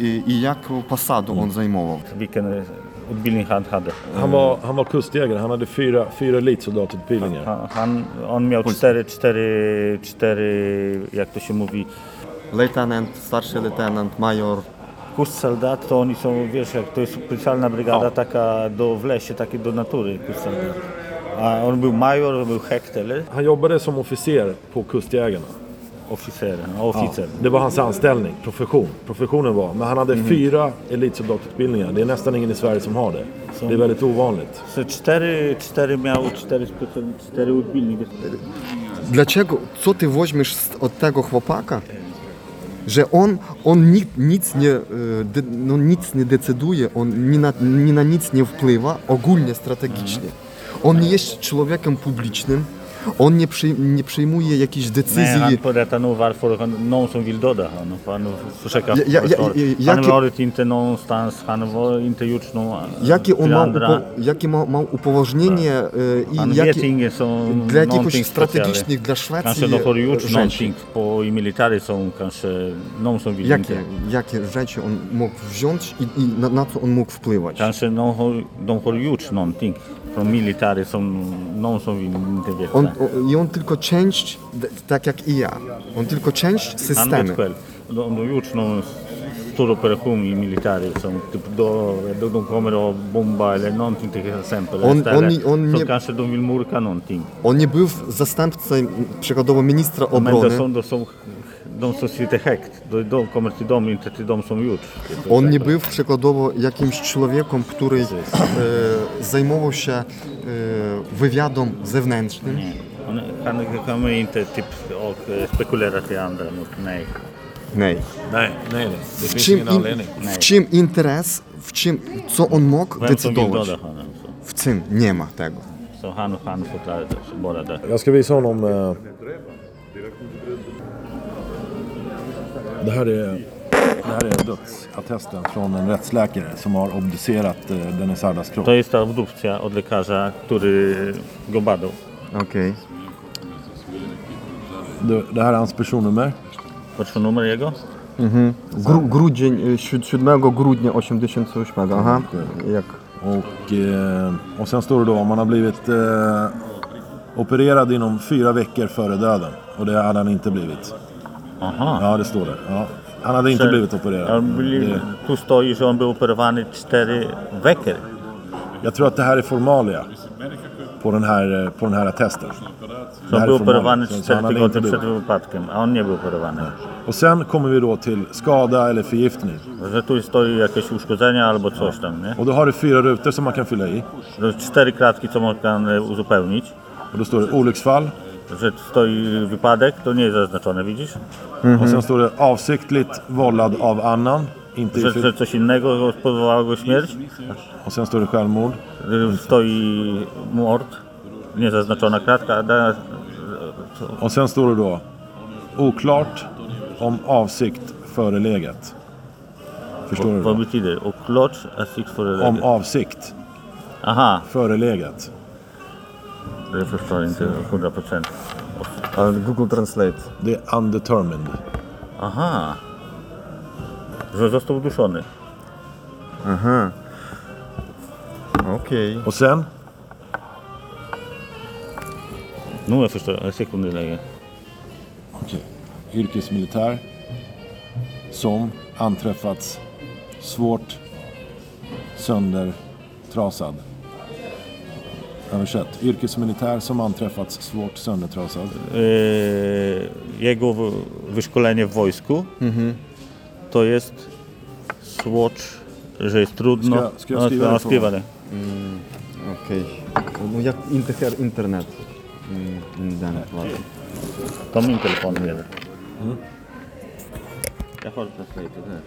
i, i, jaką posadę on zajmował? Vilken eh, utbildning han hade. Han var, han var kustjägare. Han hade fyra, fyra elitsoldatutbildningar. Han, han, on miał cztery, cztery, cztery, jak to się mówi, Lejtenant, starszy lejtenant, major. Kustsoldat to oni są, wiesz, jak to jest specjalna brygada taka do, w lesie, takie do natury kustsoldat. A on był major, on był hekt eller? Han jobbade som officer på Kustjägarna. Oficer, oficer. Det var hans anställning, profession. Professionen var. Men han hade fyra elitsoldatutbildningar. Det är nästan ingen i Sverige som har det. Det är väldigt ovanligt. Så cztery, cztery miał, cztery, cztery utbildningi. Dlaczego? Co ty weźmiesz od tego chłopaka? Że on, on nic, nic, nie, e, no nic nie decyduje, on ni na, ni na nic nie wpływa, ogólnie strategicznie. On nie jest człowiekiem publicznym, on nie, przyj, nie przyjmuje jakichś Nej, decyzji. han berättar nog varför någon som vill döda honom. För han försöker Ja- ja- ja- förstå. ja- Han jakie- har varit inte någonstans, han har inte gjort något Jakie on ma, upo, jakie ma, ma upoważnienie e, Han i vet jakie, inget som dla jakichś strategicznych dla Szwecji Kanske de har gjort rzeczy. någonting på, i militären som kanske någon som vill Jakie, inte. jakie rzeczy on mógł wziąć i, i na, na co on mógł wpływać? Kanske någon har, de har gjort någonting från militären som någon som vill inte veta. On o- i on tylko część, tak jak i ja, on tylko część systemu. De, gjort någon stor operation i militären som typ då, då de kommer att bomba eller någonting till exempel. On- on- on så nie- kanske de vill murka någonting. On nie był zastępcą przykładowo ministra Men det obrony, som, de, som, de som sitter högt, de, de kommer till dem, inte till de som gjort. on nie był przykładowo jakimś człowiekiem, który e, zajmował się e, wywiadom zewnętrznym. Han, han kommer inte typ och eh, spekulera till andra. Nej. Nej. Nej, nej, nej. Det W finns czym, ingen in, anledning. w czym interes, w czym, co on mógł Vem som vill decydować? döda honom. Så, W czym nie ma tego. så han, han får klara det, så bara det. Jag ska visa honom... Eh... Det här är, det här är dödsattesten från en rättsläkare som har obducerat eh, Dennis Ardas kropp. To jest ta obdukcja od lekarza, który go badał. Okej. Det, det här är hans personnummer. Patrz numer jego? Gru, grudzień, e, siód- 7 grudnia 88. Aha. Jak? Och, eh, och sen står det då om han har blivit eh, opererad inom fyra veckor före döden. Och det hade han inte blivit. Aha. Ja, det står det. Ja. Han hade inte Że blivit opererad. On byli, Det, stoi, że on był operowany 4 veckor. jag tror att det här är formalia på den här, eh, på den här attesten. On här formalia. operowany Så- så 4 han operowany. Och sen kommer vi då till skada eller förgiftning. Że tu stoi jakieś uszkodzenia albo coś tam, nie? Och då har du fyra rutor som man kan fylla i. Że cztery kratki, co można e, uzupełnić. Och då står det olycksfall. Że stoi wypadek, to nie jest zaznaczone, widzisz? Och sen står det avsiktligt vållad av annan. Inte i Że, że coś innego spowodowało go śmierć. och sen står det självmord. Stoi mord, niezaznaczona kratka. Da, Och sen står det då oklart om avsikt förelegat. Förstår du? vad Då? betyder det? Och klocz, asik för Om avsikt Aha, förelegat. Det förstår jag inte 100 procent. Google Translate. Det är undetermined. Aha. Że został uduszony. Aha. Okej. Och sen Nu jag förstår, en sekund läge. yrkesmilitär som anträffats svårt söndertrasad. Översätt. Yrkesmilitär som anträffats svårt söndertrasad. Eh, jego wyszkolenie w wojsku mhm. to jest słodz, że jest trudno. Ska, ska skriva no. Skriva det. Mm, Okej. Okay. No, jak internet? Mm, den, to min telefon lever. Mm. Jag har här.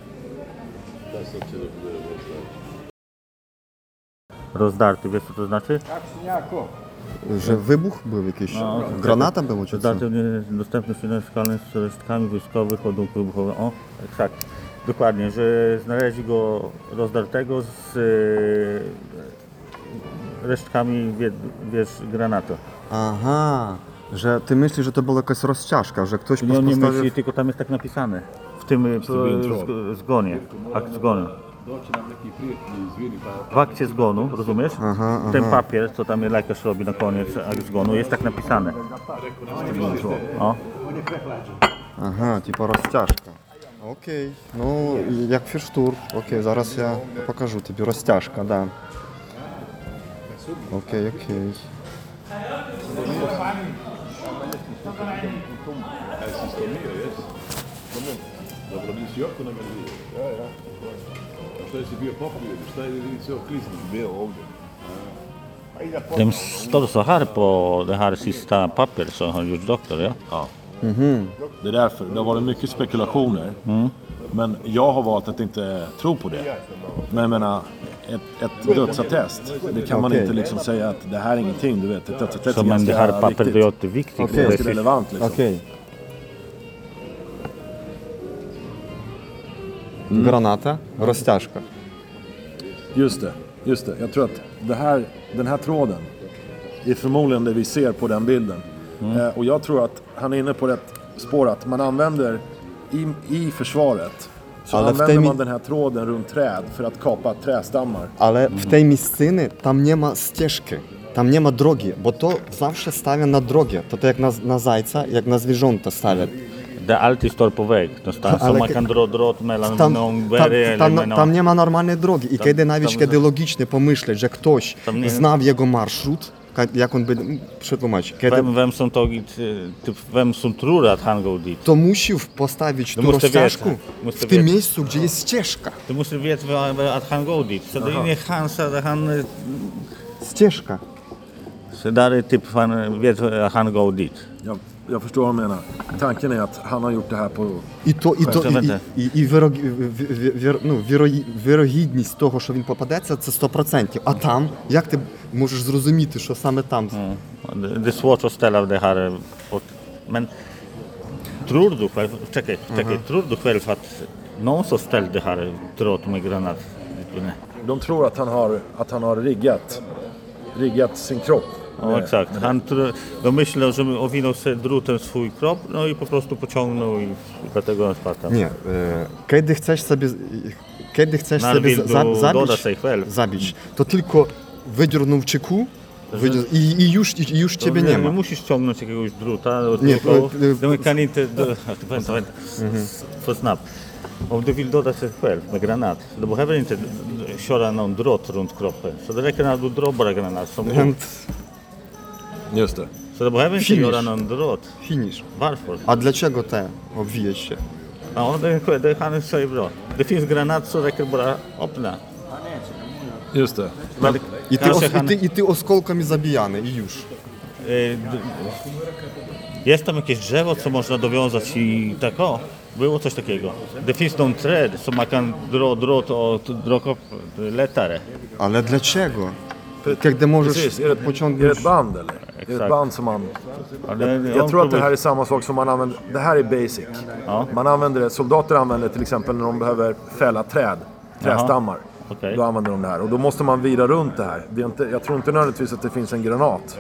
Rozdarty, wiesz co to znaczy? Że wybuch był jakiś? No, Granata było czy co? Środek skalny z resztkami wojskowych ładunków wybuchowych. O, tak. Dokładnie, że znaleźli go rozdartego z e, resztkami, wie- wiesz, granatu. Aha. Że ty myślisz, że to była jakaś rozciążka, że ktoś Nie, on nie myśli, tylko tam jest tak napisane. W tym zg- zgonie, akt zgonu. W akcie zgonu, rozumiesz? Aha, Ten aha. papier, co tam lekarz robi na koniec akt zgonu, jest tak napisane. O, Ага, типа розтяжка. Окей. Ну, як фірштур. Окей, зараз я покажу тобі розтяжка, да. Окей, окей. steeds die bierpakken in steden die zo kiezen. Meer honden. De står så här på det här sista pappret som har gjort doktor, ja? Ja. Mm -hmm. Det är därför. Det har varit mycket spekulationer. Mm. Men jag har valt att inte tro på det. Men jag menar, ett, ett dödsattest. Det kan man okay. inte liksom säga att det här är ingenting. Du vet, ett dödsattest så är men ganska det här papperet är jätteviktigt. Okay. Det är relevant liksom. Okay. Граната, розтяжка. Just det, just det. Jag tror att det här, den här tråden är förmodligen det vi ser på den bilden. Eh, och jag tror att han är inne på rätt spår att man använder i, i försvaret så Ale w använder tej mi- man den här tråden runt träd för att kapa trästammar. Але в tej місцині там нема стежки. Tam nie ma drogi, bo to zawsze stawia na drogę. To, to jak na, na zajca, jak na zwierzęta stawiać. de altistor povek, to sta Ale sama kandrod melan tam, tam, tam, tam nie ma normalnej drogi. I tam, kiedy nawet tam, kiedy logicznie pomyśleć, że ktoś nie... znał jego marszrut, jak on by przetłumaczyć? Kiedy... Wem, są to y, typ, wem są trura. To musiał postawić tu rozciążkę w tym miejscu, gdzie no. jest ścieżka. To musisz wiedzieć od hangą dit. Wtedy nie hansa, da han... Ścieżka. Sedary typ fan wiedz hangą. Jag, jag förstår vad du menar. Tanken är att han har gjort det här på... І то, і, то, Вибачте, і, і, і виро, ві- ві- ну, віро- вірогідність того, що він попадеться, це 100%. А там, як ти можеш зрозуміти, що саме там? Mm. Det, det är svårt att ställa det här... eh, Och, men tror du själv... Czekaj, czekaj. Tror du själv att någon som ställde det här drott med granat? Nej. De tror att han har, att han har riggat, riggat sin kropp. O, tak. Han tr- no domyślał, że owinął sobie drutem swój krop, no i po prostu pociągnął i dlatego on spadł. Nie, e, kiedy chcesz sobie, kiedy chcesz sobie za, zabić, zabić, to tylko wydziornął czyku mhm. wydzior- i, i już, i już ciebie nie ma. musisz ciągnąć jakiegoś druta, Nie, tylko e, e, Dominikanity no do... pamiętam, pamiętam. Snap. Om du vill döda sig själv med granat, du behöver inte d- d- köra någon drott runt kroppen. Så det räcker när du dropper granat som Just det. Så du behöver inte Finish. göra någon drott. finish. Varför? A dlaczego te obwijać się? Ja, det, det, han säger bra. Det finns granat så räcker bara öppna. Just det. Men, І ти, kanske ос, і, han, ти, і ти осколками забijany i już. y, d- jest tam jakieś drzewo, co można dowiązać i tak o, było coś takiego. Det finns någon träd som man kan dra drott och dra upp lättare. Ale dlaczego? Kiedy możesz Precis. Är det, är det pociągnąć... ett band eller? Är det ett Exakt. band som man... Ja, det- Jag om tror att det här är samma sak som man använder. Det här är basic. Ja. Man använder det, soldater använder det till exempel när de behöver fälla träd, trädstammar. Okej. Då använder de det här och då måste man vira runt det här. Det är inte, jag tror inte nödvändigtvis att det finns en granat.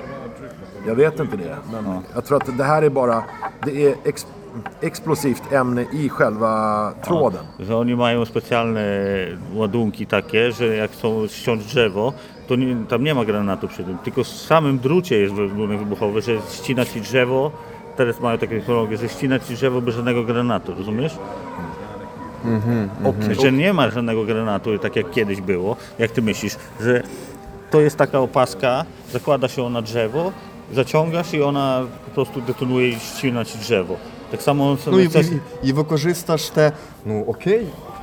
Jag vet inte det. Men jag tror att det här är bara, det är ex, explosivt ämne i själva tråden. Że oni mają specjalne ładunki takie, że jak ściąć drzewo, to nie, tam nie ma granatu przy tym, tylko w samym drucie jest wybuchowy, że ścina ci drzewo, teraz mają taką technologię, że ścina ci drzewo bez żadnego granatu, rozumiesz? Mhm, mhm, że nie ma żadnego granatu, tak jak kiedyś było, jak ty myślisz, że to jest taka opaska, zakłada się ona drzewo, zaciągasz i ona po prostu detonuje i ścina ci drzewo. Tak samo... No i, coś... i, i wykorzystasz te, no okej, okay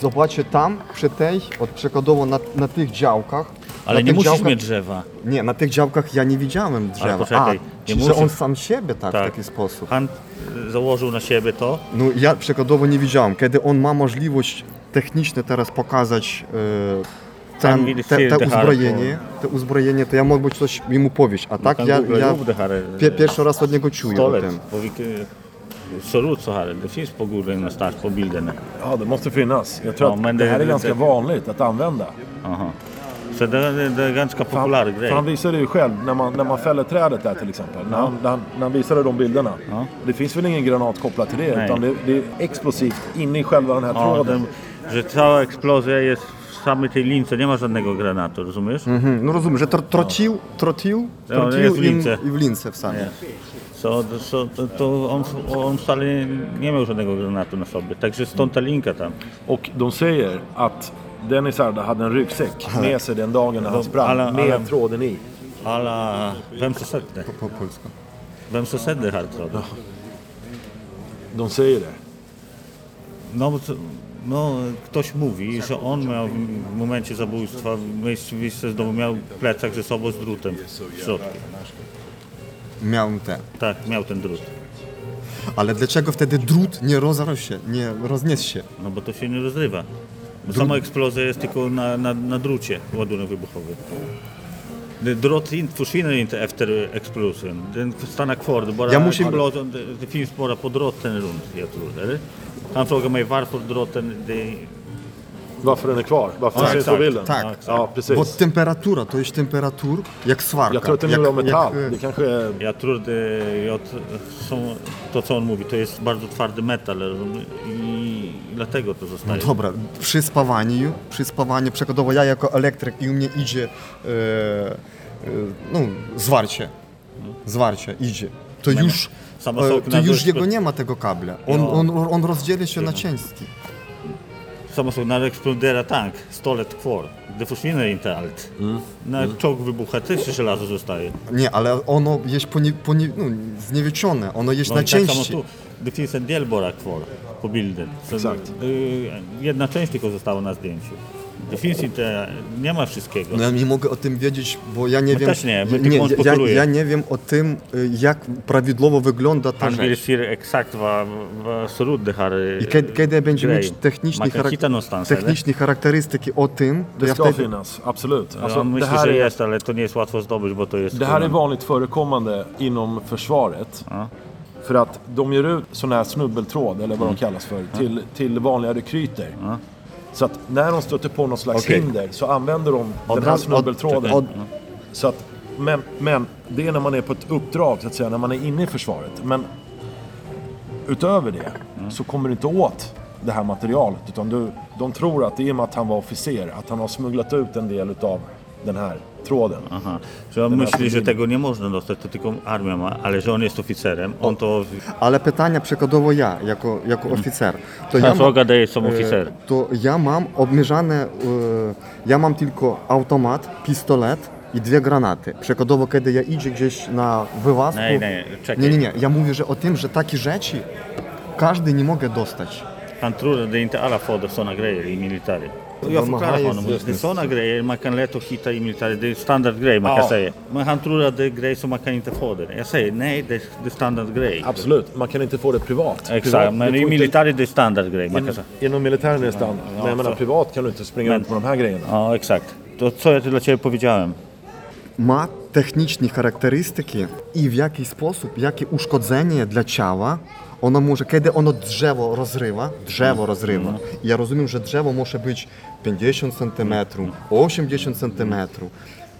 zobaczcie tam, przy tej, od przykładowo na, na tych działkach, ale nie musisz działkach, mieć drzewa. Nie, na tych działkach ja nie widziałem drzewa. poczekaj, A, nie czy, że musisz- on sam siebie tak, w Tak. taki sposób. Han y, założył na siebie to, No ja przykładowo nie widziałem. Kiedy on ma możliwość technicznie teraz pokazać e, Tam ten, te, te uzbrojenie, te uzbrojenie, to ja mógłbym coś mu powiedzieć. A tak kan ja, ja pie, pierwszy raz od niego czuję o Stålet. tym. Ser ut så här. Det finns på Google någonstans på bilderna. ja, det måste finnas. Jag tror Ja, att men det, det- här är det- ganska det- vanligt att använda. Aha. Så det, det, är en ganska populär han, grej. Han visade ju själv när man, när man fäller trädet där till exempel. När, han, när, han, när han visade de bilderna. Ja. Det finns väl ingen granat kopplad till det Nej. utan det, det är explosivt inne i själva den här ja, tråden. Den, że cała eksplozja jest w samej tej lince, nie ma żadnego granatu, rozumiesz? Mhm. No rozumiem, że tr trocił, trocił, trocił i, i w lince w samej. So, so, to, to on, on wcale nie miał żadnego granatu na sobie, także stąd ta linka tam. Och de säger att Dennis Arda hade en ryggsäck med sig den dagen när han sprang alla- med alla- tråden i. Ale vem som sett det? Po polsku. Vem som sett det här du? De säger det. No, to- no, ktoś mówi, że on miał w momencie zabójstwa wyjście z domu, miał plecak ze sobą z drutem w środku. Miał te. Tak, miał ten drut. Ale dlaczego wtedy drut nie rozarł się, nie rozniósł się? No bo to się nie rozrywa. Bo sama eksplozja jest tylko na, na, na drucie ładunek wybuchowy. Drott in, försvinner inte efter explosionen. Den stannar kvar. Det bara Jag måste- explosion, det, det finns bara på drotten runt, jag tror. Eller? Han frågar mig varför drotten... Det, varför den är kvar, varför ja, på bilden. Ja, precis. Temperatura, to jest temperatur jak swarka. Jag tror att den. Jak, kanske är... Jag tror det, są, to co on mówi, to jest bardzo twardy metal i dlatego to zostaje. No dobra, przy spawaniu, przy spawaniu, przykładowo ja jako elektryk i u mnie idzie e, e, no, zwarcie, zwarcie idzie, to już... E, to już jego nie ma tego kabla. On, on, on rozdzieli się na części. Samma sak när det exploderar tank, stålet kvar. Det försvinner inte allt. När czołg wybucha też żelazo zostaje. Nie, ale ono jest ponie, ponie, no, zniewieczone, ono jest No na tak samo części. tu. Det finns en del bara kvar på bilden. Så, Exakt. y, jedna część tylko została na zdjęciu. Det finns inte, nie ma wszystkiego. No ja nie mogę o tym wiedzieć, bo ja nie My wiem. też nie, my nie, ja, ja nie wiem o tym, y, jak prawidłowo wygląda ta vill rzecz. ut det här I kiedy, kiedy będziemy mieć techniczne, charak- techniczne charakterystyki o tym, to Det ja ska wtedy... finnas, absolut. Ja, Alltså, myślę, här że är, jest, ale to nie jest łatwo zdobyć, bo to jest... det här är vanligt förekommande inom försvaret. Ja. För att de ger ut sån här snubbeltråd, eller vad de kallas för, till, till vanliga rekryter. Så att när de stöter på något slags Okej. hinder så använder de den här snubbeltråden. od- Så att, men, men det är när man är på ett uppdrag, så att säga, när man är inne i försvaret. Men utöver det så kommer du inte åt det här materialet. Utan du, de tror att i och med att han var officer, att han har smugglat ut en del utav den här tråden. Aha. Że on myśli, że tego nie można dostać, to tylko armia ma, ale że on jest oficerem, on to... Ale pytania przykładowo ja, jako, jako oficer. To Ja Droga daje som e, oficer. To ja mam obmierzane, e, ja mam tylko automat, pistolet i dwie granaty. Przykładowo, kiedy ja idzie gdzieś na wywazku... Nie, nie, czekaj. Nie, nie, nie. Ja mówię, że o tym, że takie rzeczy każdy nie mogę dostać. Att det är inte alla får sådana grejer i militären. Jag De förklarar har för ju honom. just Det är det. sådana grejer man kan lätt att hitta i militären. Det är standardgrej man kan Ja. säga. Men han tror att det är grejer som man kan inte få det. Jag säger nej, det är, standardgrej. Absolut, man kan inte få det privat. Exakt, men i militären det är standardgrej man kan In, säga. inom militären är det standard. men jag menar, privat kan du inte springa Men- runt med de här grejerna. Ja, exakt. To co ja dla Ciebie powiedziałem? Ma techniczne charakterystyki i w jaki sposób, jakie uszkodzenie dla ciała ono może, kiedy ono drzewo rozrywa, drzewo rozrywa. Ja rozumiem, że drzewo może być 50 cm, 80 cm.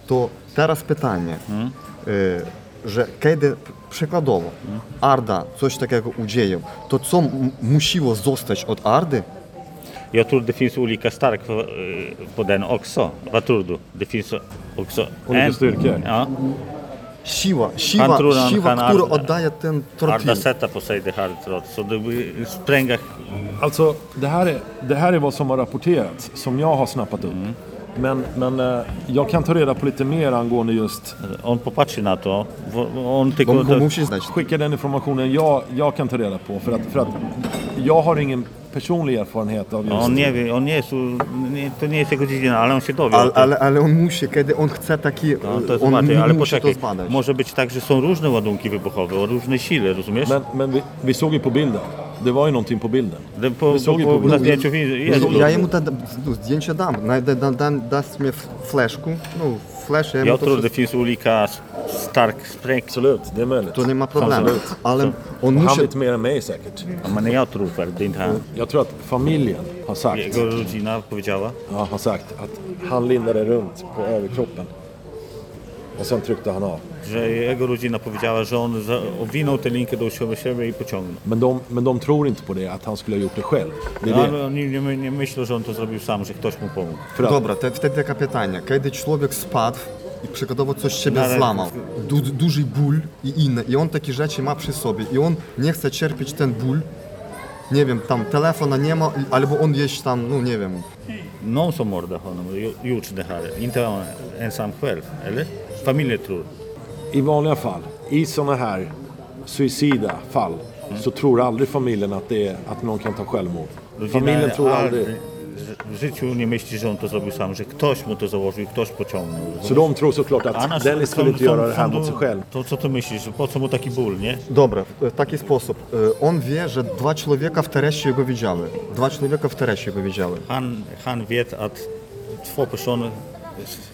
To teraz pytanie, y, że kiedy przykładowo Arda coś takiego udzieje, to co m- musiło zostać od Ardy? Jag tror det finns olika stark på, eh, på den också. Vad tror du? Det finns också... Olika styrkor. Ja. Siła, siła, Han tror han siła kan która Arda- oddaje ten trotil. Arda sätta på sig det här trots. Så det blir spränga... Alltså, det här, är, det här är vad som har rapporterats, som jag har snappat upp. Men, men eh, jag kan ta reda på lite mer angående just... On popatrzy na to. On Bo, tylko... bo musi znać. Skicka den informationen jag, jag kan ta reda på. För att, för att jag har ingen personlig erfarenhet av just... On nie wie, on nie jest, nie, to nie jest jego dziedzina, ale on się dowie. Ale, ale, ale on musi, kiedy on chce taki, No, to on zobaczy, ale musi poczekaj, to zbadać. może być tak, że są różne ładunki wybuchowe o różnej sile, rozumiesz? Men, men vi, vi såg ju på bilden. Det var ju någonting på bilden. Det po, vi såg ju po, på po, na bilden. zdjęciu wi- jest Ja, dużo. ja jemu da, no, zdjęcie dam, na, da, da, da, daсть mnie f- fleszku, no flash, ja jemu Jag to tror det wszystko, finns olika s- stark spräng. Absolut, det är möjligt. to nie ma problemu, Absolut. ale on Och han musi, vet mer än mig säkert. Ja, men jag tror väl, det är inte han. Jag tror att familjen har sagt, Jego rodzina powiedziała, ja, har sagt att han lindade runt på överkroppen. Och sen tryckte han av. że jego rodzina powiedziała, że on owinął tę linkę do siebie i pociągnął. Men de, men de tror inte på det, att han skulle ha gjort det själv. Det är No, det. ale oni nie, nie myślą, że on to zrobił sam, że ktoś mu pomógł. Dobra, te, wtedy takie pytanie, kiedy człowiek spadł i przykładowo coś z siebie No, ale- złamał, du, duży ból i inne, i on takie rzeczy ma przy sobie i on nie chce cierpieć ten ból, nie wiem, tam telefona nie ma, i- albo on jest tam, no nie wiem, Någon som mördade honom och gjo- gjort det här, inte han ensam själv, eller? Familjen tror. I vanliga fall, i sådana här suicida fall, så tror aldrig familjen att, det är, att någon kan ta självmord. Familjen tror aldrig. W życiu nie myśli, że on to zrobił sam, że ktoś mu to założył, ktoś pociągnął. Så de tror såklart att Annars- Dennis skulle inte göra det här mot sig själv. To co ty myślisz, po co mu taki ból, nie? Dobra, w taki sposób. E, On wie, że dwa człowieka w teresie go widziały. Dwa człowieka w teresie go widziały. Han, han vet att två personer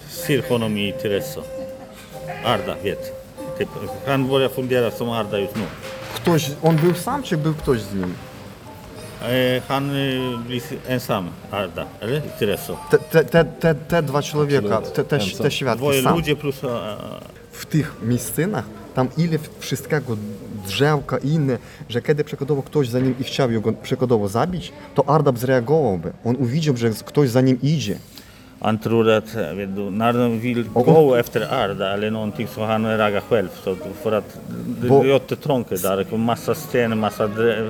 ser honom i Tereso. Arda vet. Typ, han börjar fundera som Arda just nu. Ktoś, on był sam, czy był ktoś z nim? Eh, han eh, blir ensam, Arda? I Tereso. Te, te, te, te, te dwa człowieka, te, te, te świadki Dwoje sam. ludzie plus... A, W tych miejscynach, tam ile wszystkiego, drzewka i inne, że kiedy przykładowo ktoś za nim i chciał go przykładowo zabić, to Ardab zreagowałby. On uwidział, że ktoś za nim idzie. Han tror att, vet du, när de vill gå efter Arda eller någonting så han raggar själv. Så för att det Bo- är jättetrångt där, massa sten, massa drev.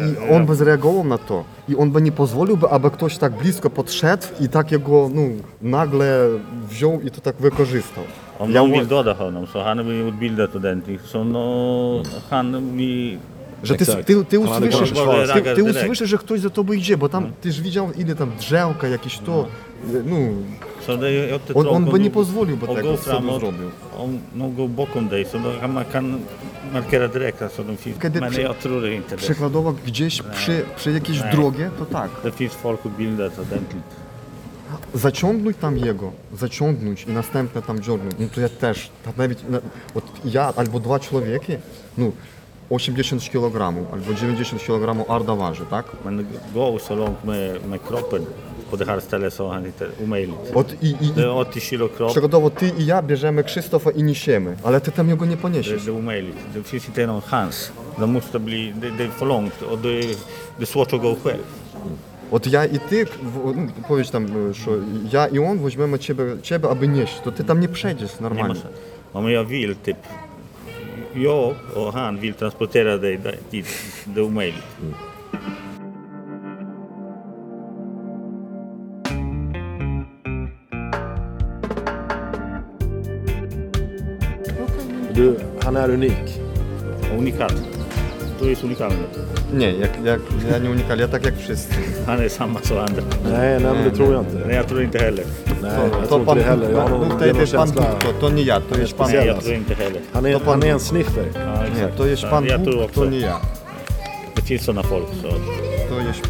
I on by zareagował na to i on by nie pozwolił, by, aby ktoś tak blisko podszedł i tak jego no, nagle wziął i to tak wykorzystał. Om Ja vill döda honom så han blir utbildad ordentligt. Så no, han blir... Że ty, Exakt. ty, ty hade usłyszysz, ty, ty usłyszysz, że ktoś za tobą idzie, bo tam tyż widział ile tam drzewka jakieś to, no, on, on by nie pozwolił, bo tak co by framåt. zrobił. Om någon går bakom dig så då kan markera direkt. Alltså de finns, Kiedy przy-. Przykładowo gdzieś przy, przy jakiejś Nej. drogie, to tak. Det finns folk utbildat ordentligt. Zaciągnąć tam jego, zaciągnąć i następne tam dziornąć, no to ja też, tak nawet, na, ja albo dwa człowieki, no 80 kg albo 90 kg Arda waży, tak? Man går så långt med, med kroppen på det här stället så han. Od, i, i, Det är 80 kilo kropp, ty i ja bierzemy Krzysztofa i niesiemy, ale ty tam go nie det poniesiesz. är omöjligt. Det finns inte någon chans. Det måste bli, det, det är för långt och det, det är svårt att gå själv. No, e, ja i on weźmiemy ciebie, ciebie, to tam nie przejdziesz normalnie. typ jag och han vill transportera dig dit, det är omöjligt. Du, han är unik. Unikal. To jest unikalny. Nie, jak, jak, ja nie unikali, ja tak jak wszyscy. Han är samma som andra. Nej, nej men det tror jag inte. Nej, jag tror inte heller. Nej, To, jag to tror inte pan, det heller. Jag har to, to nie ja, to jest pan Nej, jag tror inte heller. Han är, To pan han är en Bóg. sniffer. Ja, Nie, exakt. to jest Ja, pan jag tror Bóg, också. to nie ja. Det finns sådana folk. Så. To jest